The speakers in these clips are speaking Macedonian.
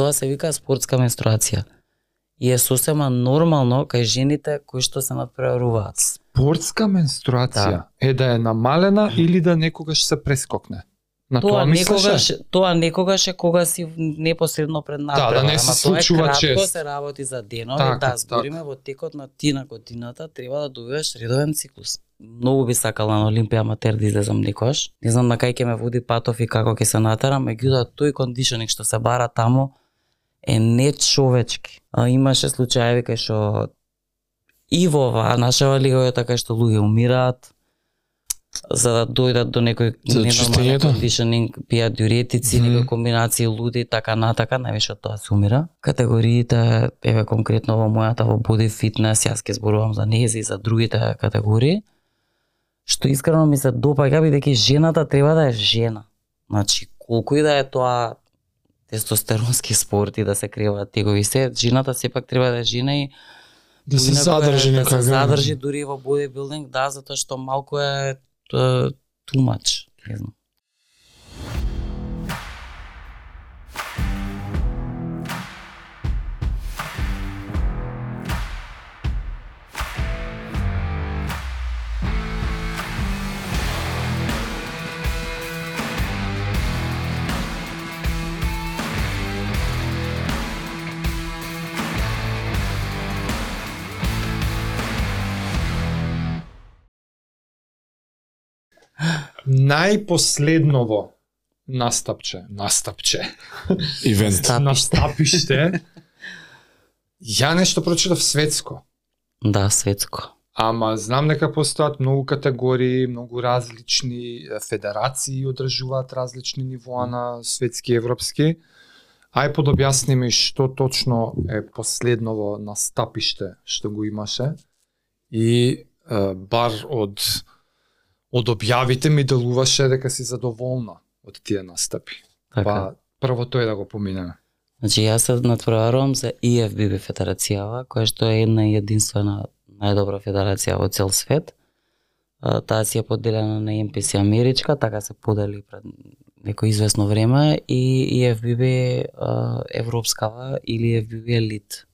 Тоа се вика спортска менструација. И е сосема нормално кај жените кои што се надпреваруваат. Спортска менструација Да. е да е намалена или да некогаш се прескокне. На тоа, Тоа некогаш, тоа некогаш е кога си непосредно пред надпревара. да не се случува тоа е кратко, чест. се работи за денови, Така, да, збориме во текот на ти на годината треба да добиваш редовен циклус. Многу би сакала на Олимпија аматер да излезам некош. Не знам на кај ќе ме води патов и како ќе се натера, меѓутоа тој кондишнинг што се бара таму е нечовечки. А, имаше случаеви кај што и во оваа нашава лига е така што луѓе умираат за да дојдат до некој За ненормален чистењето? кондишнинг, пијат диуретици, Мгм. некои комбинации луди, така натака, највише од тоа се умира. Категориите, еве конкретно во мојата во боди фитнес, јас ќе зборувам за нези и за другите категории, што искрено ми се допаѓа бидејќи жената треба да е жена. Значи, колку и да е тоа тестостеронски спорт и да се креваат тегови се, жената сепак треба да е жена и Да се задржи да се некако. задржи дури и во бодибилдинг, да, затоа што малку е е, too much, не знам. Најпоследново настапче, настапче, Ивент. Стапиште. настапиште. Ја нешто прочитав светско. Да, светско. Ама знам дека постојат многу категории, многу различни федерации одржуваат различни нивоа на светски и европски. Ај подобјасни ми што точно е последново настапиште што го имаше и е, бар од од објавите ми делуваше дека си задоволна од тие настапи. Така. Па прво тој да го поминеме. Значи јас се надпреварувам за IFBB федерацијава, која што е една и единствена најдобра федерација во цел свет. Таа си е поделена на MPC Америчка, така се подели пред некој известно време и IFBB Европскава или IFBB Elite.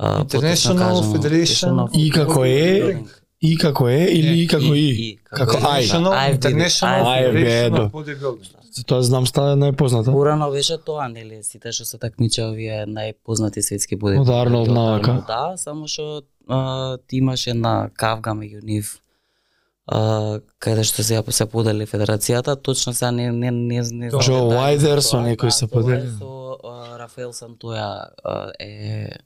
International Federation И како е? И како е или и како и? Како ај. International, International Bodybuilding. За тоа знам става најпозната. Порано беше тоа, нели, сите што се такмичеа овие најпознати светски боди. Од Арнолд навака. Да, само што ти имаше една кавга меѓу нив а, каде што се се подели федерацијата, точно сега не не не не знам. Джо Уайдер со некој Да, се подели. Со Рафаел Сантоја е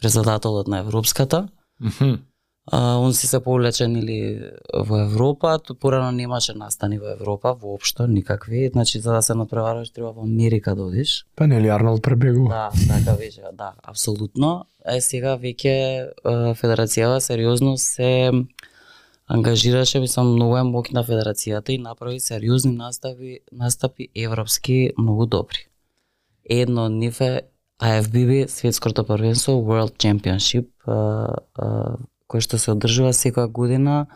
председателот на европската. Мгм. А, он си се повлечен или во Европа, то порано немаше настани во Европа воопшто никакви, значи за да се надпреваруваш треба во Америка да одиш. Па нели Арнолд пребегува. Да, така беше, да, апсолутно. Е сега веќе федерацијава сериозно се ангажираше, мислам, многу е моќна федерацијата и направи сериозни настапи, настапи европски многу добри. Едно од нив е IFBB, светското првенство World Championship, кој што се одржува секоја година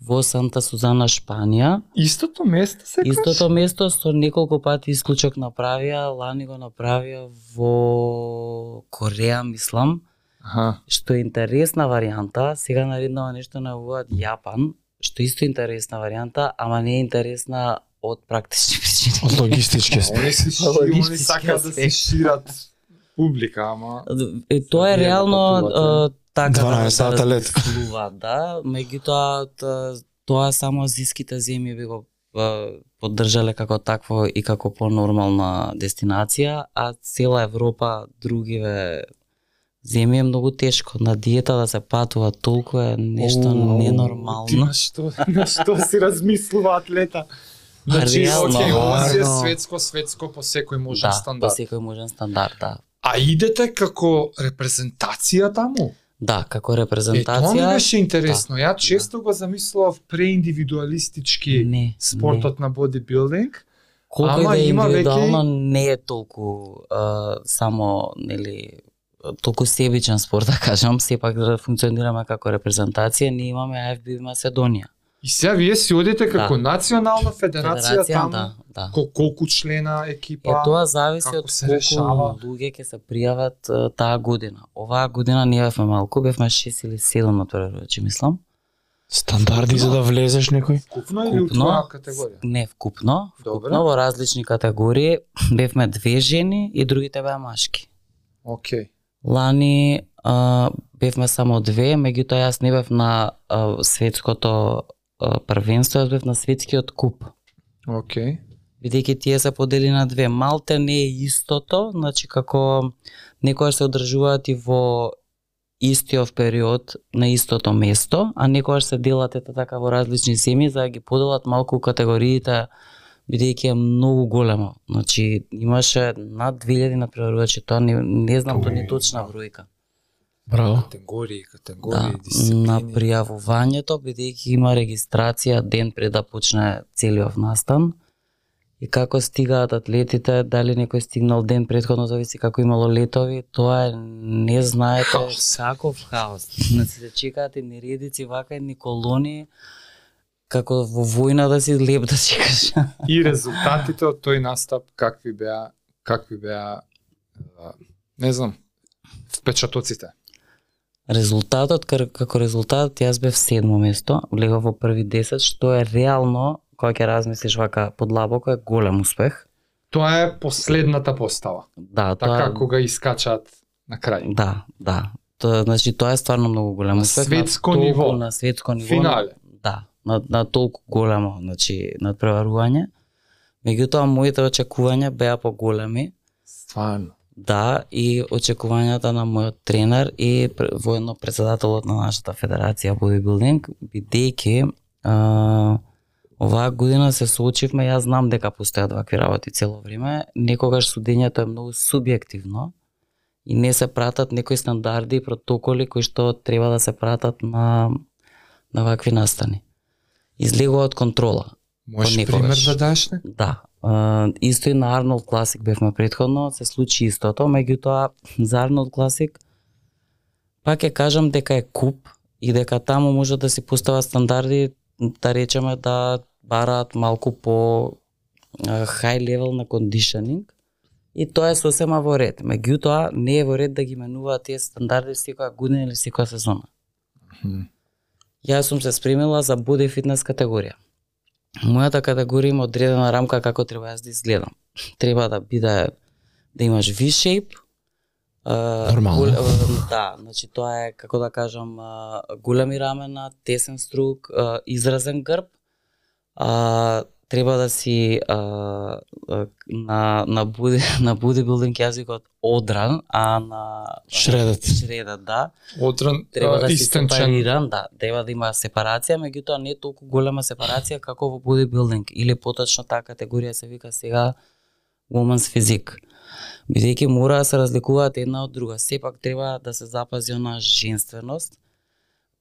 во Санта Сузана, Шпанија. Истото место се Истото место со неколку пати исклучок направија, лани го направија во Кореја, мислам, Аха. што е интересна варијанта. Сега нареднава нешто најавуваат Јапан, што исто е интересна варијанта, ама не е интересна од практични причини. Од логистички аспект. Они сакаат да се шират публика, ама Е, тоа е реално да така 12 сата лет. размислува, да, меѓутоа тоа само азиските земји би го поддржале како такво и како понормална дестинација, а цела Европа, другиве земји е многу тешко. На диета да се патува толку е нешто Оу, ненормално. Ти на што, на што си размислува атлета? Значи, реално, окей, ова е светско, светско по секој можен да, стандард. по секој можен стандард, да. А идете како репрезентација таму? Да, како Е, тоа ми репрезентација. беше интересно. да, Ја често го замислував преиндивидуалистички не, спортот на бодибилдинг. Колку и да е има веќе- индивидуално не е толку а, само нели толку себичен спорт да кажам, сепак да функционираме како репрезентација, ние имаме AFB Македонија. И сега вие си одите како Да. национална федерација, Федерација, таму, да, да. кол, колку члена екипа? Е, тоа зависи како од се колку решава? луѓе ќе се пријават таа година. Оваа година ние бевме малку, бевме 6 или 7 на првачи, мислам. Стандарди за да влезеш некој? Вкупно или Вкупно, твоја категорија? Не, вкупно. Добре. Вкупно во различни категории. Бевме две жени и другите беа машки. Океј. Лани а, бевме само две, меѓутоа јас не бев на а, светското првенство, јас бев на светскиот куп. Океј. Бидејќи тие се подели на две. Малте не е истото, значи како некојаш се одржуваат и во истиот период на истото место, а некојаш се делат ете така во различни земји за да ги поделат малку категориите бидејќи е многу големо. Значи имаше над 2000 на преварувачи, тоа не, не знам тоа ни точна бројка. Браво. Категории, Да, категории, на дисциплини. пријавувањето бидејќи има регистрација ден пред да почне целиот настан. И како стигаат атлетите, дали некој стигнал ден предходно, зависи како имало летови, тоа е не знаете Хаос. каков хаос. Значи се чекаат и нередици вака и ни колони како во војна да си леп да чекаш. И резултатите од тој настап какви беа, какви беа не знам, впечатоците. Резултатот, како резултат, јас бев седмо место, влегов во први 10, што е реално, кога ќе размислиш вака подлабоко, е голем успех. Тоа е последната постава. Да, Така тоа, кога искачаат на крај. да, да. Тоа, значи, тоа е стварно многу голем На успех. светско толку- ниво. На светско ниво. Финале. Да, на, на толку големо, значи, надпреварување. Меѓутоа, моите очекувања беа поголеми. Стварно. Да, и очекувањата на мојот тренер и воедно председателот на нашата федерација бодибилдинг, бидејќи оваа година се соочивме, јас знам дека постојат вакви работи цело време, некогаш судењето е многу субјективно и не се пратат некои стандарди и протоколи кои што треба да се пратат на на вакви настани. Излегува од контрола. Можеш пример да даш не? Да. Uh, исто и на Арнолд Класик бевме предходно, се случи истото, меѓутоа за Арнолд Класик пак ќе кажам дека е куп и дека таму може да се постават стандарди, да речеме да бараат малку по хај левел на кондишнинг и тоа е сосема во ред. Меѓутоа не е во ред да ги менуваат тие стандарди секоја година или секоја сезона. Јас сум се спремила за боди фитнес категорија. Мојата категорија има одредена рамка како треба јас да изгледам. Треба да биде да имаш V-shape. а, Нормално. да, значи тоа е како да кажам големи рамена, тесен струк, изразен грб. А, треба да си а, на на буди на бодибилдинг јазикот одран, а на Шредат. Шредат, да Одран, треба да си истенчен. сепариран, да, треба да има сепарација, меѓутоа не толку голема сепарација како во бодибилдинг или поточно таа категорија се вика сега women's физик. Бидејќи мора да се разликуваат една од друга, сепак треба да се запази она женственост,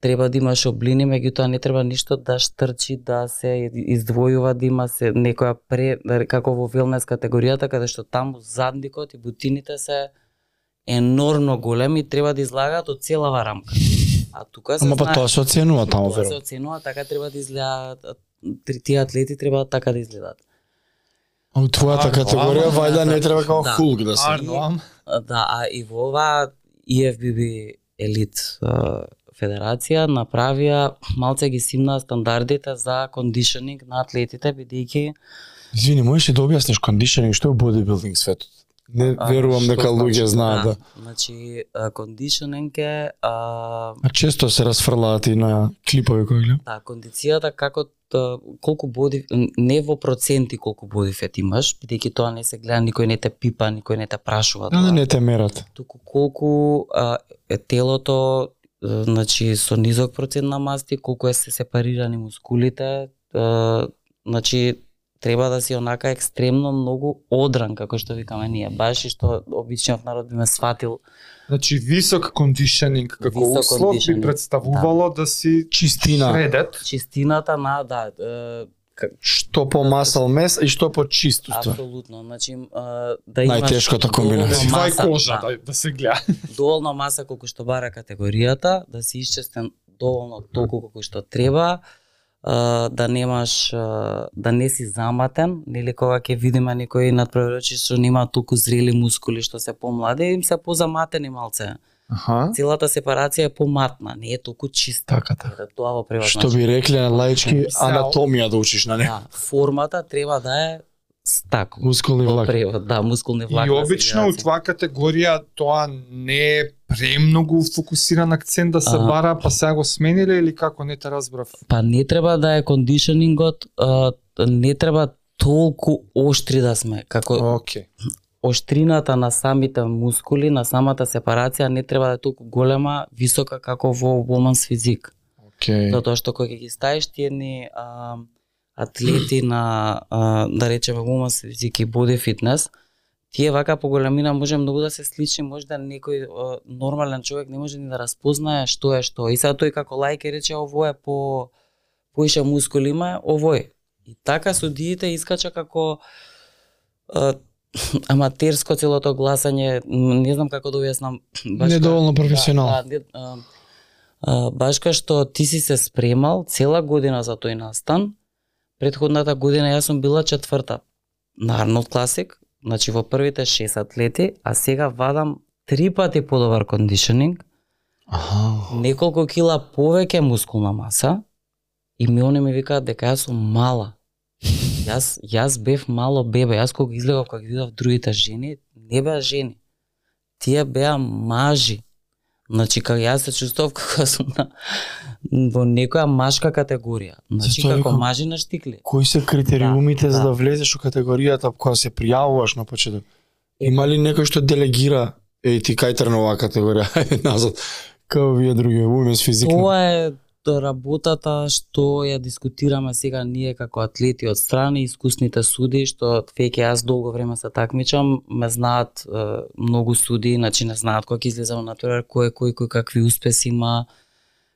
треба да имаш облини, меѓутоа не треба ништо да штрчи, да се издвојува, да има се некоја пре, да- како во велнес категоријата, каде што таму задникот и бутините се енормно големи и треба да излагаат од целава рамка. А тука се Ама па знае- тоа се оценува таму, тоа се оценува, така треба да изгледаат, тие атлети треба така да изгледаат. А у твојата категорија вајда не треба како Да. Хулк да се. Да, а и во оваа EFBB елит федерација направија малце ги симнаа стандардите за кондишнинг на атлетите бидејќи Извини, можеш ли да објасниш кондишнинг што е бодибилдинг светот? Не А, верувам дека луѓе значи? знаат да. Значи кондишнинг е а, А често се расфрлаат и на клипови кои гледам. Да, кондицијата како колку боди не во проценти колку боди фет имаш, бидејќи тоа не се гледа, никој не те пипа, никој не те прашува Да, тоа. да не те мерат. Туку колку а, телото значи со низок процент на масти, колку е се сепарирани мускулите, значи треба да си онака екстремно многу одран како што викаме ние, баш и што обичниот народ би ме сватил Значи висок кондишнинг како Висок услов би представувало да, си Чистина. шредет. чистината на да, Што по масал мес и што по чист уствар. Апсолутно, значи да имаш Најтешката комбинација. Маса, кожа да, да, да се гледа. доволно маса колку што бара категоријата, да си исчестен доволно толку колку што треба, а, да немаш да не си заматен, нели кога ќе видиме некои надпреварувачи што нема толку зрели мускули што се помлади, им се позаматени малце. Аха. Целата сепарација е поматна, не е толку чиста. Така, така. Тоа во превод Што би рекле на лаички анатомија да учиш на не. Да, формата треба да е стако. Мускулни влак. превод, да, мускулни влак. И обично у тоа категорија тоа не е премногу фокусиран акцент да се Ага. бара, па сега го смениле или како не те разбрав? Па не треба да е кондишенингот, а, не треба толку оштри да сме, како Океј. Оштрината на самите мускули, на самата сепарација не треба да е толку голема, висока како во woman's физик. Океј. Затоа што кога ги ставиш ти едни а, атлети на а, да речеме women's физик и body fitness, тие вака по големина може многу да се слични, може да некој а, нормален човек не може ни да распознае што е што. И сега тој како лајк рече ово е по поише мускули има, овој. И така судиите искача како а, аматерско целото гласање, не знам како да објаснам. баш Недоволно професионално. Да, да, а, а, баш кај што ти си се спремал цела година за тој настан, предходната година јас сум била четврта на Арнолд Класик, значи во првите шест атлети, а сега вадам три пати подобар кондишенинг, Аха. неколку кила повеќе мускулна маса и ми они ми викаат дека јас сум мала. Јас јас бев мало бебе, јас кога излегов кога ги видов другите жени, не беа жени. Тие беа мажи. Значи кога јас се чувствував како сум на во некоја машка категорија. Значи Затоа како мажи на штикли. Кои се критериумите Да, за да. да влезеш во категоријата кога се пријавуваш на почеток? Има ли некој што делегира еј ти кај трна оваа категорија, ајде назад, као вие други, умес физик. Тоа е работата што ја дискутираме сега ние како атлети од страни, искусните суди, што веќе јас долго време се такмичам, ме знаат е, многу суди, значи не знаат кога ќе излезам на натпревар, кој кој, кој какви успеси има,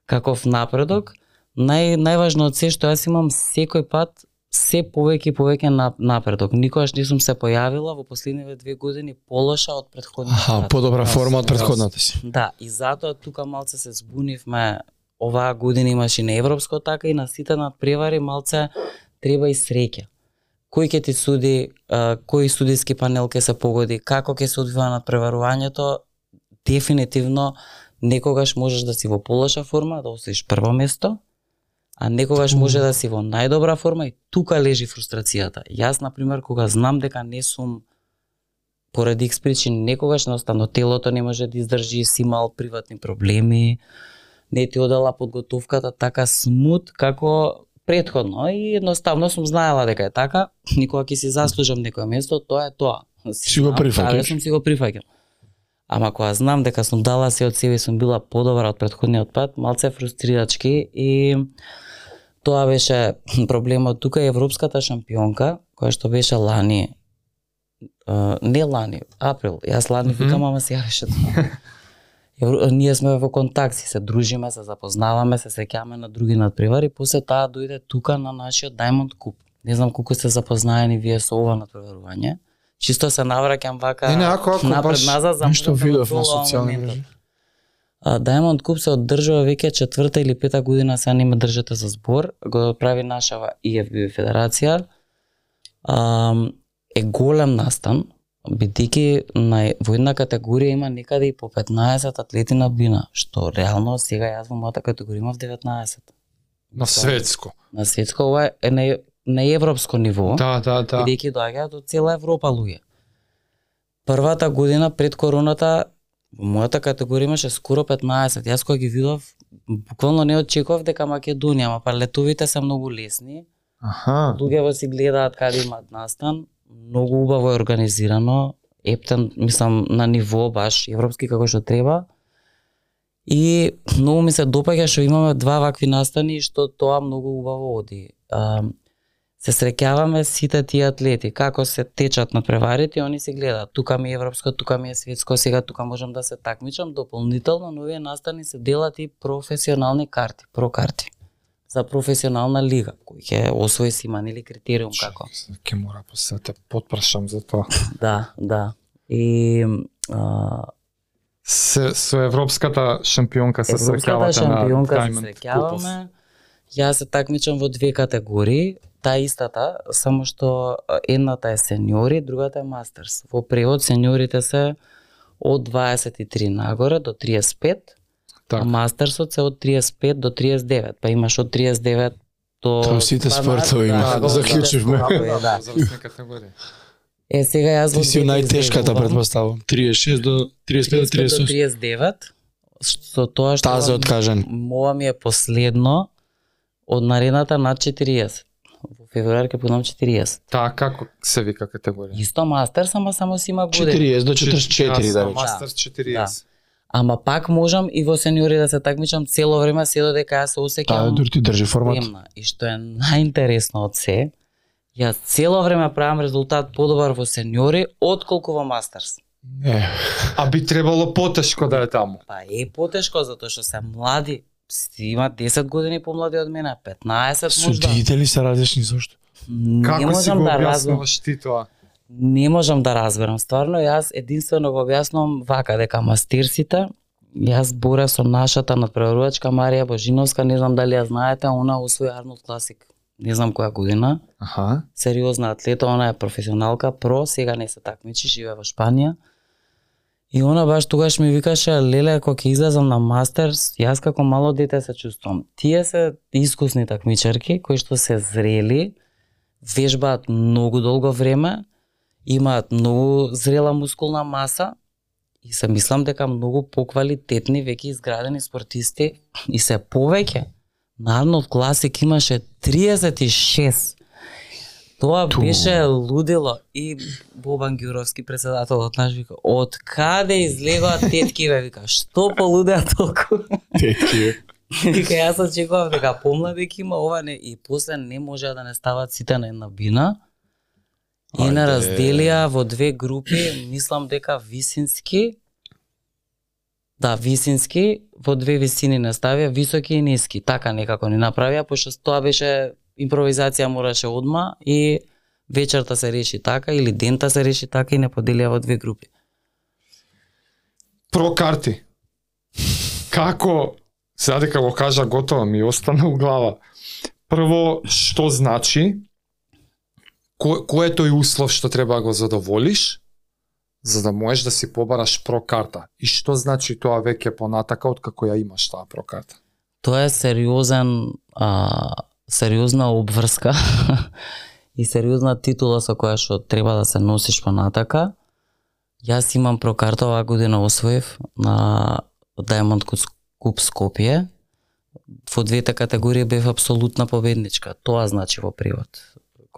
каков напредок. Нај, најважно од се што јас имам секој пат се повеќе и повеќе на, напредок. Никогаш не сум се појавила во последниве две години полоша од претходниот Аха, подобра форма од јас. предходната си. Да, и затоа тука малце се збунивме. Оваа година имаше и на европско така и на сите надпревари малце треба и среќа. Кој ќе ти суди, кој судиски панел ќе се погоди, како ќе се одвива надпреварувањето, дефинитивно некогаш можеш да си во полоша форма, да освоиш прво место, а некогаш може да си во најдобра форма и тука лежи фрустрацијата. Јас, на пример, кога знам дека не сум поради икс причини некогаш наостанно телото не може да издржи, си имал приватни проблеми, не ти одела подготовката така смут како предходно и едноставно сум знаела дека е така, никога ќе си заслужам некое место, тоа е тоа. Си го знам, прифаќаш. праве сум си го прифаќам. Ама кога знам дека сум дала се од себе и сум била подобра од предходниот пат, малце фрустрирачки и тоа беше проблемот тука европската шампионка, која што беше лани, не лани, април, јас лани Мгм. викам, ама сега беше тоа. Ние сме во контакт, си се дружиме, се запознаваме, се сеќаваме на други надпревари, после таа дојде тука на нашиот Diamond Cup. Не знам колку сте запознаени вие со ова надпреварување. Чисто се навраќам вака Не, не, ако- ако напред назад за Нешто видов на социјални мрежи. Diamond Cup се одржува веќе четврта или пета година, сега не ме држате за збор, го прави нашава IFBB федерација. А, е голем настан, бидејќи на во една категорија има некаде и по 15 атлети на бина, што реално сега јас во мојата категорија имав 19. На светско. На светско ова е на, на европско ниво Да, да, да. бидејќи доаѓаат од цела Европа луѓе. Првата година пред короната во мојата категорија имаше скоро 15. Јас кога ги видов, буквално не очекував дека Македонија, ама па летовите се многу лесни. Аха. Луѓето си гледаат каде имаат настан, многу убаво е организирано, ептен, мислам, на ниво баш европски како што треба. И многу ми се допаѓа што имаме два вакви настани и што тоа многу убаво оди. А, се среќаваме сите тие атлети, како се течат на преварите, они се гледаат. Тука ми е европско, тука ми е светско, сега тука можам да се такмичам. Дополнително Но, овие настани се делат и професионални карти, прокарти за професионална лига, кој ќе освои си нели критериум како. Ке мора после да те потпрашам за тоа. Да, да. И а, Се, со европската шампионка се среќавате на шампионка се Diamond среќаваме. Јас се такмичам во две категории, таа истата, само што едната е сеньори, другата е мастерс. Во превод сеньорите се од 23 нагоре до 35, Така. а мастерсот се од 35 до 39, па имаш од 39 до Тоа сите спортови да, има. да, го- Заклучивме. да, да, да. Е, сега јас во Ти си најтешката, предпоставам. 36 до 35 до 35 до 38. 39, со тоа што ова- откажан. Мова ми е последно од наредната над 40. Во февруари ќе будам 40. Таа како се вика категорија? Исто мастер, само само си има години. 40 до 44, да речем. Мастер 40. Ама пак можам и во сениори да се такмичам цело време, се додека јас се Таа осеќам дури ти држи формат. премна. И што е најинтересно од се, јас цело време правам резултат подобар во сениори отколку во мастерс. Е, А би требало потешко да е таму. Па е потешко затоа што се млади, си има 10 години помлади од мене, 15 можда. судиите ли се различни зошто? Не Како си го да објаснуваш ти тоа? Не можам да разберам. Стварно, јас единствено го објаснувам вака, дека мастерсите, јас борев со нашата надпреварувачка Марија Божиновска, не знам дали ја знаете, она освои Арнолд Класик. Не знам која година. Аха. Сериозна атлета, она е професионалка, про, сега не се такмичи, живее во Шпанија. И она баш тогаш ми викаше, леле, кога ќе излезам на мастерс, јас како мало дете се чувствувам. Тие се искусни такмичарки, кои што се зрели, вежбаат многу долго време, имаат многу зрела мускулна маса и се мислам дека многу поквалитетни веќе изградени спортисти и се повеќе. На Арнолд Класик имаше 36. Тоа Ту. беше лудило и Бобан Ѓуровски председателот наш вика од каде излегоа теткиве вика што полудеа толку Тетки. вика јас очекував дека помлади ќе има ова не и после не може да не стават сите на една бина и на Ајде. разделија во две групи мислам дека висински Да, висински во две висини не ставија, високи и ниски. Така некако ни направија, пошто тоа беше импровизација мораше одма и вечерта се реши така или дента се реши така и не поделија во две групи. Про карти. Како, сега дека го кажа готово, ми остана у глава. Прво, што значи, кој, кој е тој услов што треба да го задоволиш, за да можеш да си побараш про карта. И што значи тоа веќе понатака од како ја имаш таа про карта? Тоа е сериозен а, сериозна обврска и сериозна титула со која што треба да се носиш понатака. Јас имам прокарта оваа година освоив на Diamond Cup Скопје. Во двете категории бев апсолутна победничка. Тоа значи во превод.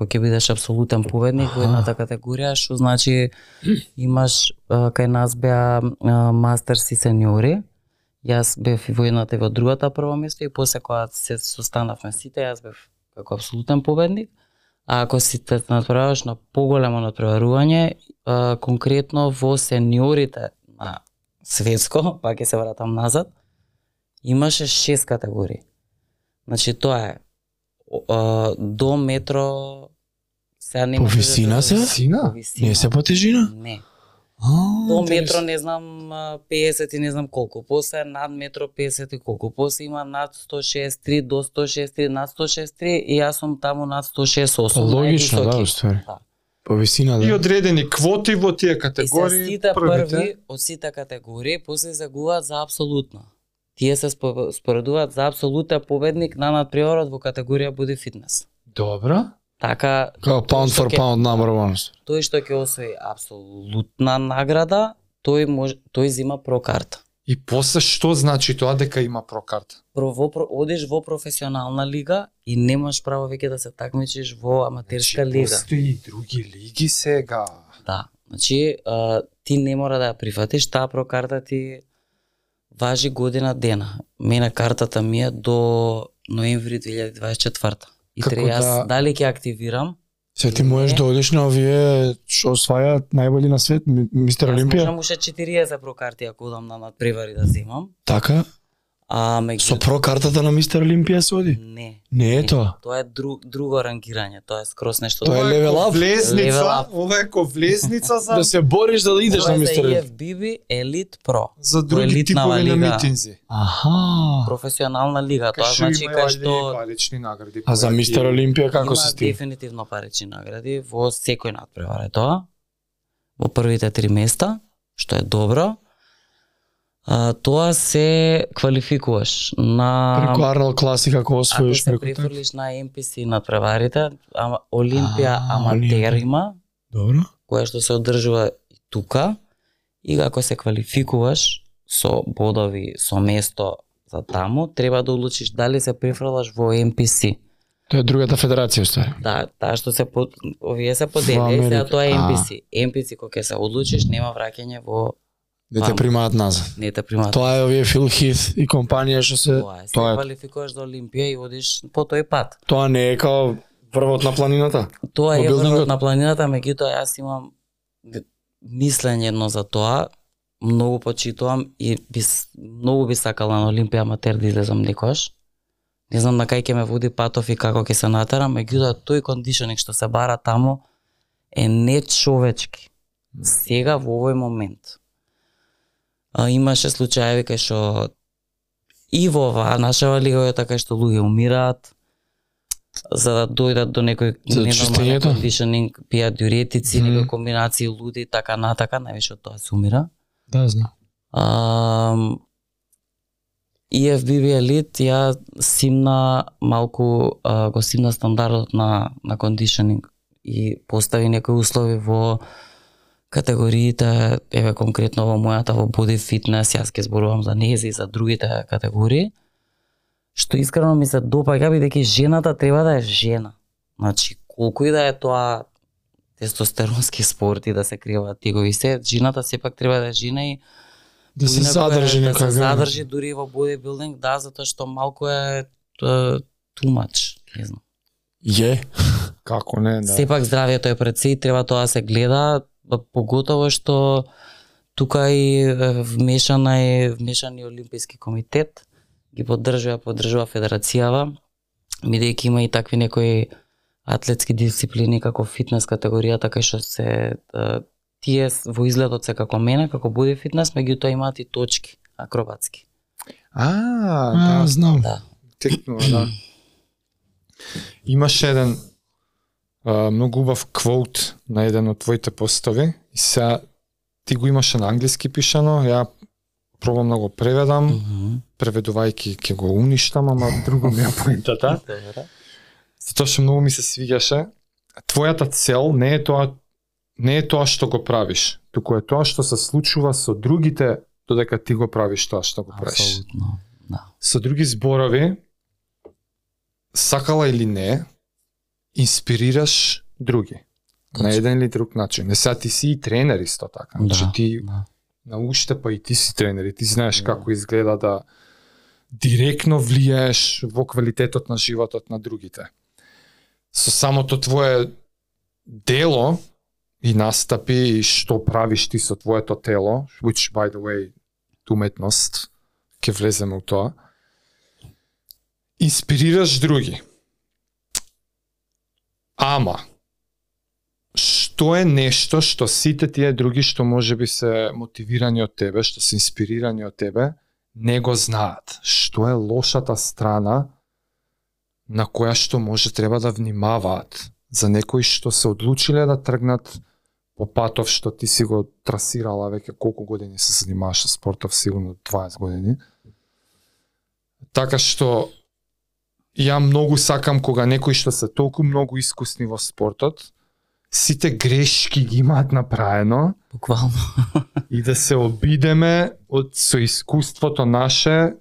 Кој ќе бидеш апсолутен победник во едната категорија, што значи имаш кај нас беа мастерс и сениори. Јас бев и во едната и во другата прво место и после кога се состанавме сите, јас бев како апсолутен победник. А ако си те надпреваруваш на поголемо надпреварување, а, конкретно во сениорите на светско, па ќе се вратам назад, имаше шест категории. Значи тоа е до метро сега не По да висина се? Висина. Не се по тежина? Не. А, До метро не знам а, 50 и не знам колку. После над метро 50 и колку. После има над 163 до 163 над 163 и јас сум таму над 168. Логично, да, уствари. Да. По висина, И да. одредени квоти во тие И се категории, сите првите. први од сите категории после загуваат за апсолутно. Тие се спо- споредуваат за апсолутен победник на надпреварот во категорија Буди фитнес. Добро. Така, Као pound for pound number one. тој што ќе освои апсолутна награда, тој може тој зима прокарта. И после што значи тоа дека има прокарта? Про, во, про, одиш во професионална лига и немаш право веќе да се такмичиш во аматерска лига. Значи, Постои и други лиги сега. Да. Значи, а, ти не мора да ја прифатиш, таа прокарта ти важи година дена. Мене картата ми е до ноември 2024. И треба јас да- дали ќе активирам, Се ти можеш да одиш на овие што освајаат најболи на свет, ми- мистер Олимпија? можам уште 40 прокарти ако одам на надпревари да земам. Така? А меѓу Со про картата на мистер Олимпија се оди? не. Не е тоа. Тоа е друг, друго рангирање, тоа е скрос нешто Тоа е ко up. Влезница, ова е ко влезница за Да се бориш за да идеш на е за мистер Олимпија. EFBB Elite Pro. за други типови на лига. митинзи. Аха. Професионална лига, тоа Кај што значи има кај што парични награди. А за мистер Олимпија како има се стига? дефинитивно парични награди во секој надпревар е тоа. Во првите три места, што е добро. А, тоа се квалификуваш на Преку Арнол Класик ако освоиш се преку така. префрлиш на NPC надпреварите, ама Олимпија А, аматер Олимпија. има, Добро. која што се одржува и тука, и ако се квалификуваш со бодови, со место за таму, треба да одлучиш дали се префрлаш во NPC. Тоа е другата федерација уствари. Да, таа што се по, овие се подели, сега тоа е. NPC. NPC кога ќе се одлучиш нема враќање во Да те примаат назад. не те примат. Тоа е овие Фил Хит и компанија што се Тоа е. Се тоа е квалификуваш за Олимпија и одиш по тој пат. тоа не е као врвот на планината. Тоа е врвот на планината, меѓутоа јас имам мислење едно за тоа, многу почитувам и би, многу би сакала на Олимпија аматер да излезам некош. Не знам на кај ќе ме води патов и како ќе се натерам, меѓутоа тој кондишнинг што се бара таму е нечовечки. Сега во овој момент. А, имаше случаеви кај што и во оваа нашава лига е така што луѓе умираат за да дојдат до некој За ненормален кондишнинг, пијат диуретици, Мгм. некои комбинации луди, така натака, највише од тоа се умира. Да, знам. А, EFBB Elite ја симна малку а, го симна стандардот на на кондишнинг и постави некои услови во категориите, еве конкретно во мојата во body fitness, јас ќе зборувам за нези и за другите категории, што искрено ми се допаѓа бидејќи жената треба да е жена. Значи, колку и да е тоа тестостеронски спорт и да се кријаваат тегови се, жената сепак треба да е жена и Да се задржи да се задржи дури и во бодибилдинг, да, затоа што малку е much, не знам. Е. Како не, да. Сепак здравието е пред се и треба тоа да се гледа, поготово што тука и вмешана е вмешан и Олимписки комитет, ги поддржува, поддржува федерацијава, бидејќи има и такви некои атлетски дисциплини како фитнес категоријата кај што се тие во изгледот се како мене, како боди фитнес, меѓутоа имаат и точки акробатски. А, А, да, знам. Да. текнува, да. Имаше еден а, многу убав квот на еден од твоите постови и сега ти го имаше на англиски пишано, ја пробам да го преведам, Мгм. преведувајќи ќе го уништам, ама друго ми е поентата. Добре. Затоа што многу ми се свиѓаше. Твојата цел не е тоа не е тоа што го правиш, туку е тоа што се случува со другите додека ти го правиш тоа што го правиш. Апсолутно. Да. Со други зборови, сакала или не, инспирираш други. На Точно. еден или друг начин. Не сега ти си и тренер исто така. Значи Да, ти да. на уште па и ти си тренер и ти знаеш Да. како изгледа да директно влијаеш во квалитетот на животот на другите. Со самото твое дело и настапи и што правиш ти со твоето тело, which by the way уметност, ќе влеземе у тоа. Инспирираш други. Ама што е нешто што сите тие други што може би се мотивирани од тебе, што се инспирирани од тебе, не го знаат. Што е лошата страна на која што може треба да внимаваат за некои што се одлучиле да тргнат по патов што ти си го трасирала веќе колку години се занимаваш со спортов, сигурно 20 години. Така што ја многу сакам кога некои што се толку многу искусни во спортот, сите грешки ги имаат направено Буквално. и да се обидеме од со искуството наше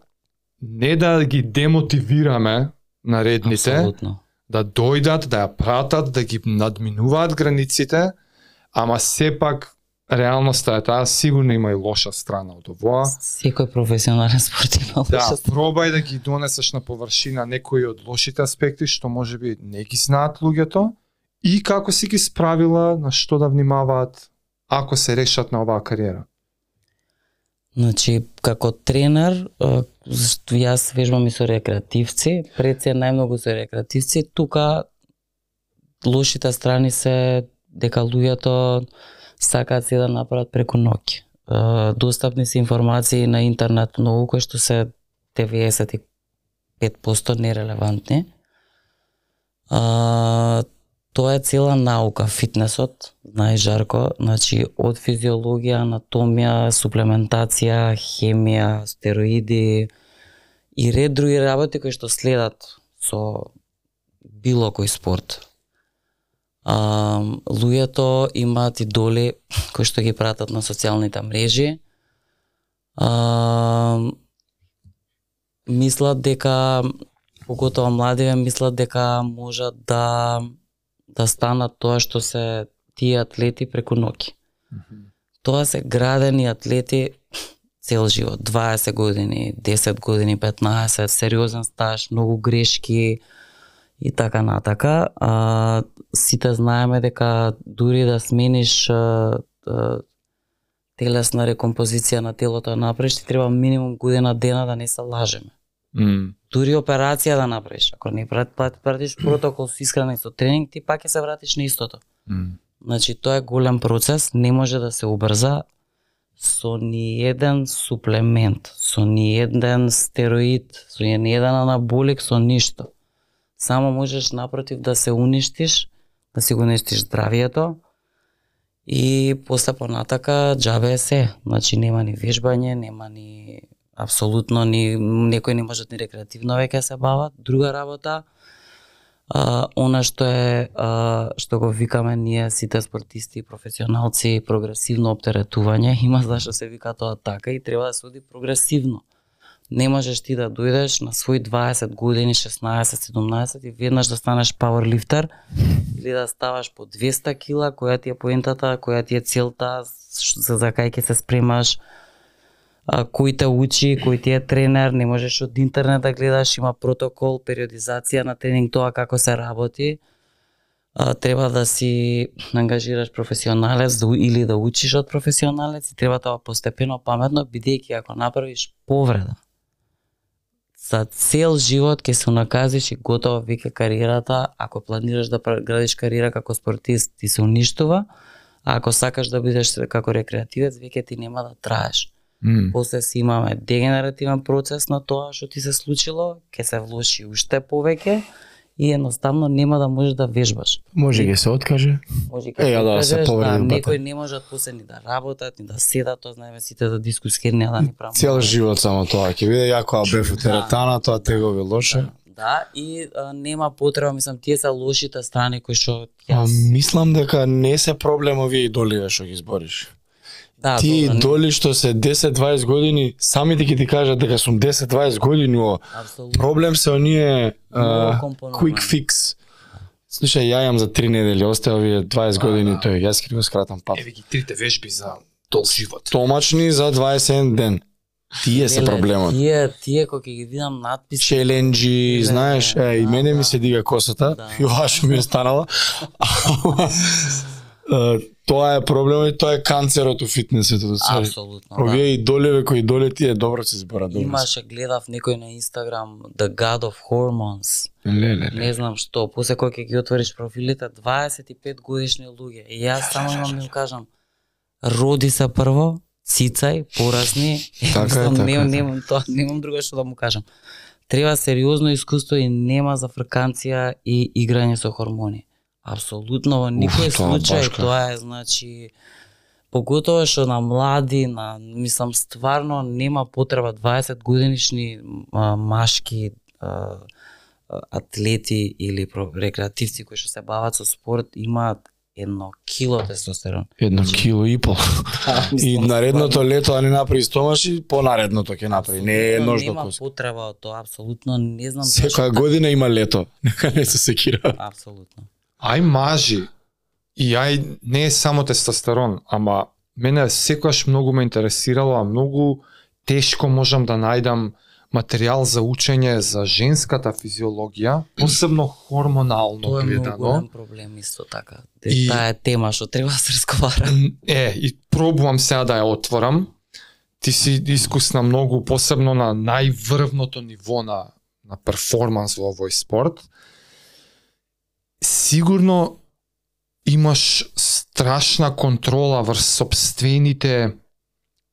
не да ги демотивираме наредните, Апсолутно. да дојдат, да ја пратат, да ги надминуваат границите, ама сепак реалноста е таа, сигурно има и лоша страна од овоа. Секој професионален спорт има Да, лоша страна. пробај да ги донесеш на површина некои од лошите аспекти што може би не ги знаат луѓето и како си ги справила, на што да внимаваат ако се решат на оваа кариера. Значи, како тренер, зашто јас вежбам и со рекреативци, пред се најмногу со рекреативци, тука лошите страни се дека луѓето сакаат се да направат преку ноќ. Достапни се информации на интернет многу кои што се 95% нерелевантни. А, тоа е цела наука, фитнесот, знаеш Жарко, значи од физиологија, анатомија, суплементација, хемија, стероиди и ред други работи кои што следат со било кој спорт. А, луѓето имаат идоли кои што ги пратат на социјалните мрежи. А, мислат дека поготоа младиве мислат дека можат да да станат тоа што се тие атлети преку ноќ. Тоа се градени атлети цел живот, 20 години, 10 години, 15, сериозен стаж, многу грешки и така натака. А, сите знаеме дека дури да смениш а, а, телесна рекомпозиција на телото да направиш, ти треба минимум година дена да не се лажеме М. дури операција да направиш, ако не прат, прат, пратиш протокол со исхрана и со тренинг, ти пак ќе се вратиш на истото. М. Значи, тоа е голем процес, не може да се убрза со ни еден суплемент, со ни еден стероид, со ни еден анаболик, со ништо. Само можеш напротив да се уништиш, да си го уништиш здравието и после понатака джабе е се. Значи нема ни вежбање, нема ни апсолутно ни некои не можат ни рекреативно веќе да се бават. Друга работа, а, она што е а, што го викаме ние сите спортисти, професионалци, прогресивно оптеретување, има зашто се вика тоа така и треба да се оди прогресивно. Не можеш ти да дојдеш на свој 20 години, 16, 17 и веднаш да станеш пауерлифтер или да ставаш по 200 кила, која ти е поентата, која ти е целта, за, за кај ќе се спремаш, а, кој те учи, кој ти е тренер, не можеш од интернет да гледаш, има протокол, периодизација на тренинг, тоа како се работи. А, треба да си ангажираш професионалец да, или да учиш од професионалец и треба тоа постепено паметно, бидејќи ако направиш повреда, за цел живот ќе се унаказиш и готово веќе кариерата, ако планираш да градиш кариера како спортист, ти се уништува, а ако сакаш да бидеш како рекреативец, веќе ти нема да траеш. М. после си имаме дегенеративен процес на тоа што ти се случило, ќе се влоши уште повеќе и едноставно нема да можеш да вежбаш. Може ги се откаже. Може ќе ја да се повреди да, некои не можат после ни да работат, ни да седат, тоа знаеме сите да дискускирни да ни прават. Цел живот само тоа. Ќе биде јако а бев у теретана, тоа тегови лоше. Да, и а, нема потреба, мислам, тие се лошите страни кои што А, јас... мислам дека не се проблем овие идоливе што ги избориш. Да, Ти добро, не- идоли што се 10-20 години, самите ќе ти кажат дека сум 10-20 години о. Апсолутно. Проблем се оние а, quick fix. Слушај, ја имам за 3 недели, остава овие 20 години тој, јас ќе го скратам пат. Еве ги трите вежби за дол живот. Томачни за 21 ден. Тие се проблемот. Тие, тие кои ќе ги видам надписи, челенџи, Леле, знаеш, е, и да, мене ми да. се дига косата, Да. и ми е станала. Тоа е проблемот и тоа е канцерот у фитнесот. се. апсолутно. да. Овие идолеве кои идоли тие добро се зборат. добро. Имаше, гледав некој на Инстаграм, The God of Hormones. Леле, леле. Не знам што, после кој ќе ги отвориш профилите, 25 годишни луѓе. И јас само имам да им кажам, роди се прво, цицај, порасни. Така е, така немам, така. немам, тоа, немам друго што да му кажам. Треба сериозно искуство и нема за фрканција и играње со хормони. Апсолутно во никој тоа случај башка. тоа е значи поготово што на млади, на мислам стварно нема потреба 20 годинишни а, машки а, а, атлети или рекреативци кои што се бават со спорт имаат едно кило тестостерон. Едно кило и пол. И Мислам, наредното лето да не направи стомаш и понаредното ќе направи. Не е едножно Нема потреба од тоа, апсолутно не знам Секоја година има лето. Нека не се секира. Апсолутно. Ај мажи. И ај не е само тестостерон, ама мене секогаш многу ме интересирало, а многу тешко можам да најдам материјал за учење за женската физиологија, посебно хормонално Тоа е многу гледано. голем проблем исто така. И- Таа е тема што треба да се разговара. Е, и пробувам сега да ја отворам. ти си искусна многу, посебно на најврвното ниво на, на перформанс во овој спорт. Сигурно имаш страшна контрола врз собствените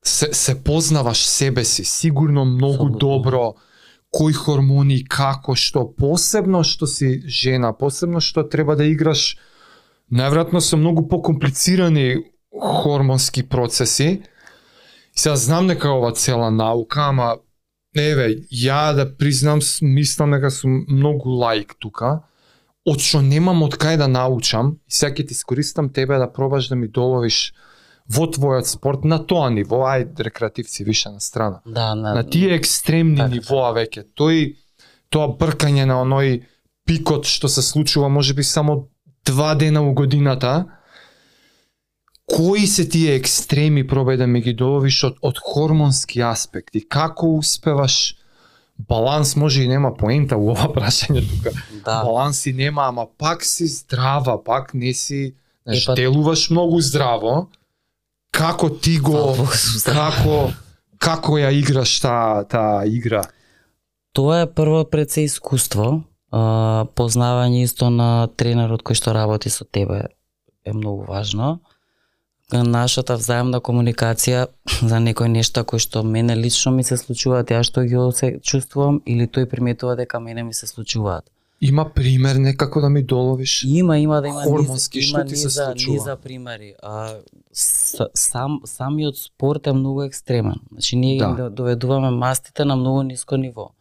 се, се познаваш себе си, сигурно многу добро кои хормони, како, што, посебно што си жена, посебно што треба да играш. Најверојатно се многу покомплицирани хормонски процеси. И сега знам дека ова цела наука, ама еве, ја да признам, мислам дека сум многу лаик тука, од што немам од кај да научам, и сега ќе ти искористам тебе да пробаш да ми доловиш во твојот спорт на тоа ниво, ај рекреативци више на страна. Да, на, На тие екстремни Така. нивоа веќе, тој тоа бркање на оној пикот што се случува можеби само два дена у годината, кои се тие екстреми пробај да ми ги доловиш од, од хормонски аспекти, како успеваш баланс може и нема поента у ова прашање тука. да. Баланс и нема, ама пак си здрава, пак не си, знаеш, па- делуваш многу здраво. Како ти го како како ја играш таа таа игра? Тоа е прво пред се искуство, а, познавање исто на тренерот кој што работи со тебе е многу важно. Нашата взаемна комуникација за некои нешта кои што мене лично ми се случуваат, ја што ги се чувствувам или тој приметува дека мене ми се случуваат. Има пример некако да ми доловиш? Има, има да има Хормонски, низ, што ти се случува? низа примери. А, сам, самиот спорт е многу екстремен. Значи, ние Да. да. доведуваме мастите на многу ниско ниво.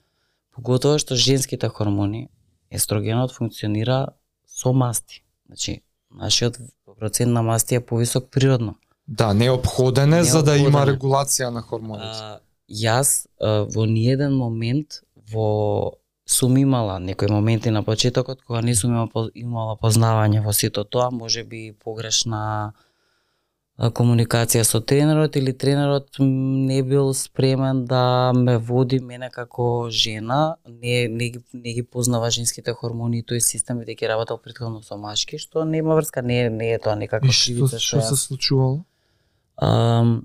Поготово што женските хормони, естрогенот функционира со масти. Значи, нашиот процент на масти е повисок природно. Да, неопходен е за да има регулација на хормоните. А, јас а, во ниеден момент во сум имала некои моменти на почетокот кога не сум имала, поз- имала познавање во сето тоа, може би погрешна комуникација со тренерот или тренерот не бил спремен да ме води мене како жена, не, не, ги, не ги познава женските хормони и тој систем бидејќи работел претходно со машки, што нема врска, не, не е тоа некаква што, кривица што јас се случувало? Ам,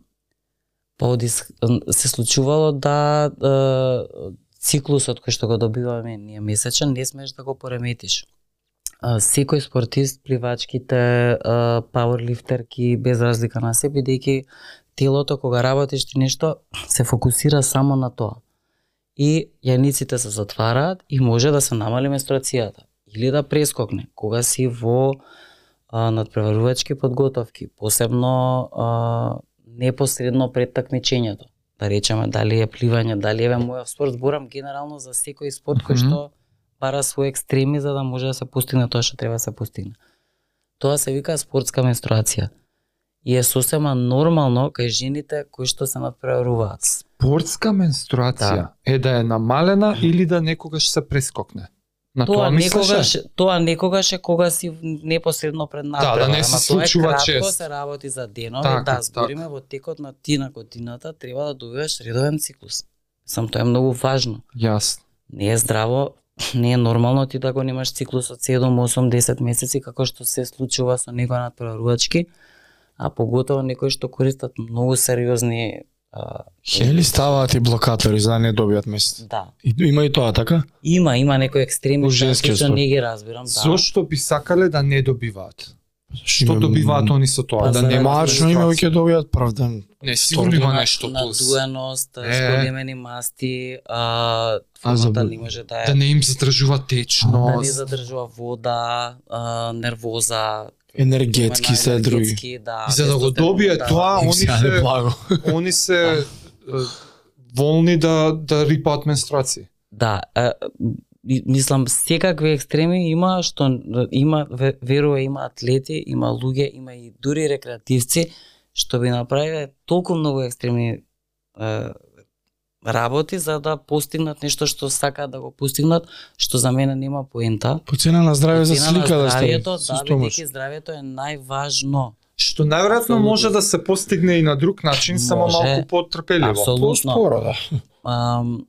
па од ис- се случувало да циклусот кој што го добиваме ние месечен не смееш да го пореметиш. Секој спортист, пливачките, пауерлифтерки, без разлика на се, бидејќи телото кога работиш ти нешто се фокусира само на тоа. И јаниците се затвараат и може да се намали менструацијата или да прескокне кога си во а, надпреварувачки подготовки, посебно а, непосредно пред такмичењето. Да речеме дали е пливање, дали е мојот спорт, зборам генерално за секој спорт кој Мгм. што бара свој екстреми за да може да се постигне тоа што треба да се постигне. Тоа се вика спортска менструација. И е сосема нормално кај жените кои што се надпреваруваат. Спортска менструација Да. е да е намалена или да некогаш се прескокне. На тоа, Тоа некогаш, тоа некогаш е кога си непосредно пред надпревар. да не се ама тоа е случува кратко, чест. се работи за денови, Така, да, збориме во текот на ти на годината треба да добиваш редовен циклус. Сам тоа е многу важно. Јасно. Не е здраво, не е нормално ти да го немаш циклус од 7, 8, 10 месеци како што се случува со некој надпреварувачки, а поготово некои што користат многу сериозни а, Или ставаат и блокатори за да не добијат месец. да. И, има и тоа, така? Има, има некои екстреми што не ги разбирам, да. Зошто би сакале да не добиваат? Што добиваат они со тоа? Па да заради нема Мачно има ќе добијат правден. Не, сигурно има нешто плюс. Надуеност, Е. зголемени масти, а, формата не може да е Да не им задржува да не течност. задржува вода, нервоза, Енергетски се други. Да, И за да го добие да. тоа, они се они се е, волни да да рипаат менструации. Да, мислам секакви екстреми има што има ве- верува има атлети, има луѓе, има и дури рекреативци што би направиле толку многу екстремни е, работи за да постигнат нешто што сакаат да го постигнат, што за мене нема поента. По цена на здраве за слика да здравието, стави. да, бидејќи здравието е најважно. Што најверојатно може да се постигне и на друг начин, само Може. малку потрпеливо. Апсолутно. По-споро, да. Ам,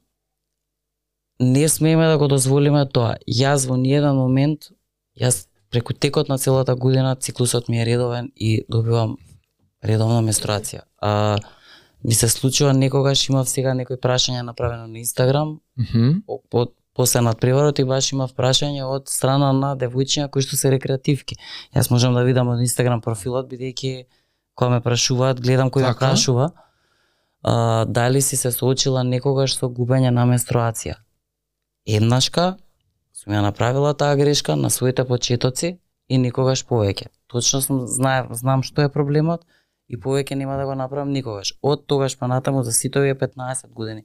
не смееме да го дозволиме тоа. Јас во ниеден момент, јас преку текот на целата година циклусот ми е редовен и добивам редовна менструација. А, ми се случува некогаш имав сега некој прашање направено на Инстаграм, Мгм. од после надпреварот и баш имав прашање од страна на девојчиња кои што се рекреативки. Јас можам да видам од Инстаграм профилот бидејќи кога ме прашуваат, гледам кој ме Така. прашува. А, дали си се соочила некогаш со губење на менструација? Еднашка сум ја направила таа грешка на своите почетоци и никогаш повеќе. Точно сум знае, знам што е проблемот и повеќе нема да го направам никогаш. Од тогаш па натаму за сите овие 15 години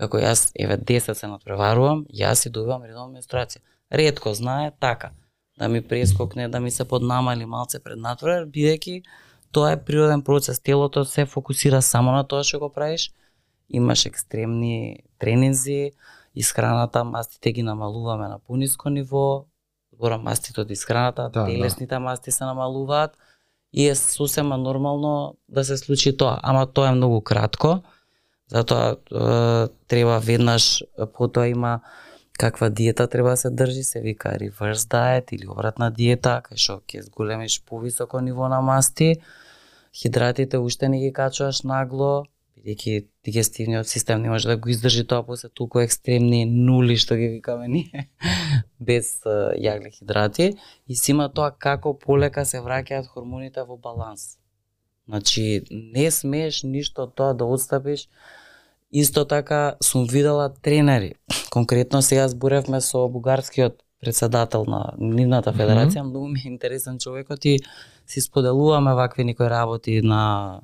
како јас еве 10 се надпреварувам, јас и добивам редовна менструација. Ретко знае така да ми прескокне, да ми се поднамали малце пред надпревар, бидејќи тоа е природен процес. Телото се фокусира само на тоа што го правиш. Имаш екстремни тренинзи, исхраната, мастите ги намалуваме на пониско ниво, зборам мастите од исхраната, Да, да. телесните масти се намалуваат и е сосема нормално да се случи тоа, ама тоа е многу кратко. Затоа е, треба веднаш потоа има каква диета треба да се држи, се вика reverse diet или обратна диета, кај што ќе зголемиш повисоко ниво на масти, хидратите уште не ги качуваш нагло, бидејќи дигестивниот систем не може да го издржи тоа после толку екстремни нули што ги викаме ние, без е, јагле хидрати, и си има тоа како полека се враќаат хормоните во баланс. Значи, не смееш ништо од тоа да отстапиш. Исто така сум видела тренери. Конкретно сега зборевме со бугарскиот председател на нивната федерација, многу ми е интересен човекот и си споделуваме вакви некои работи на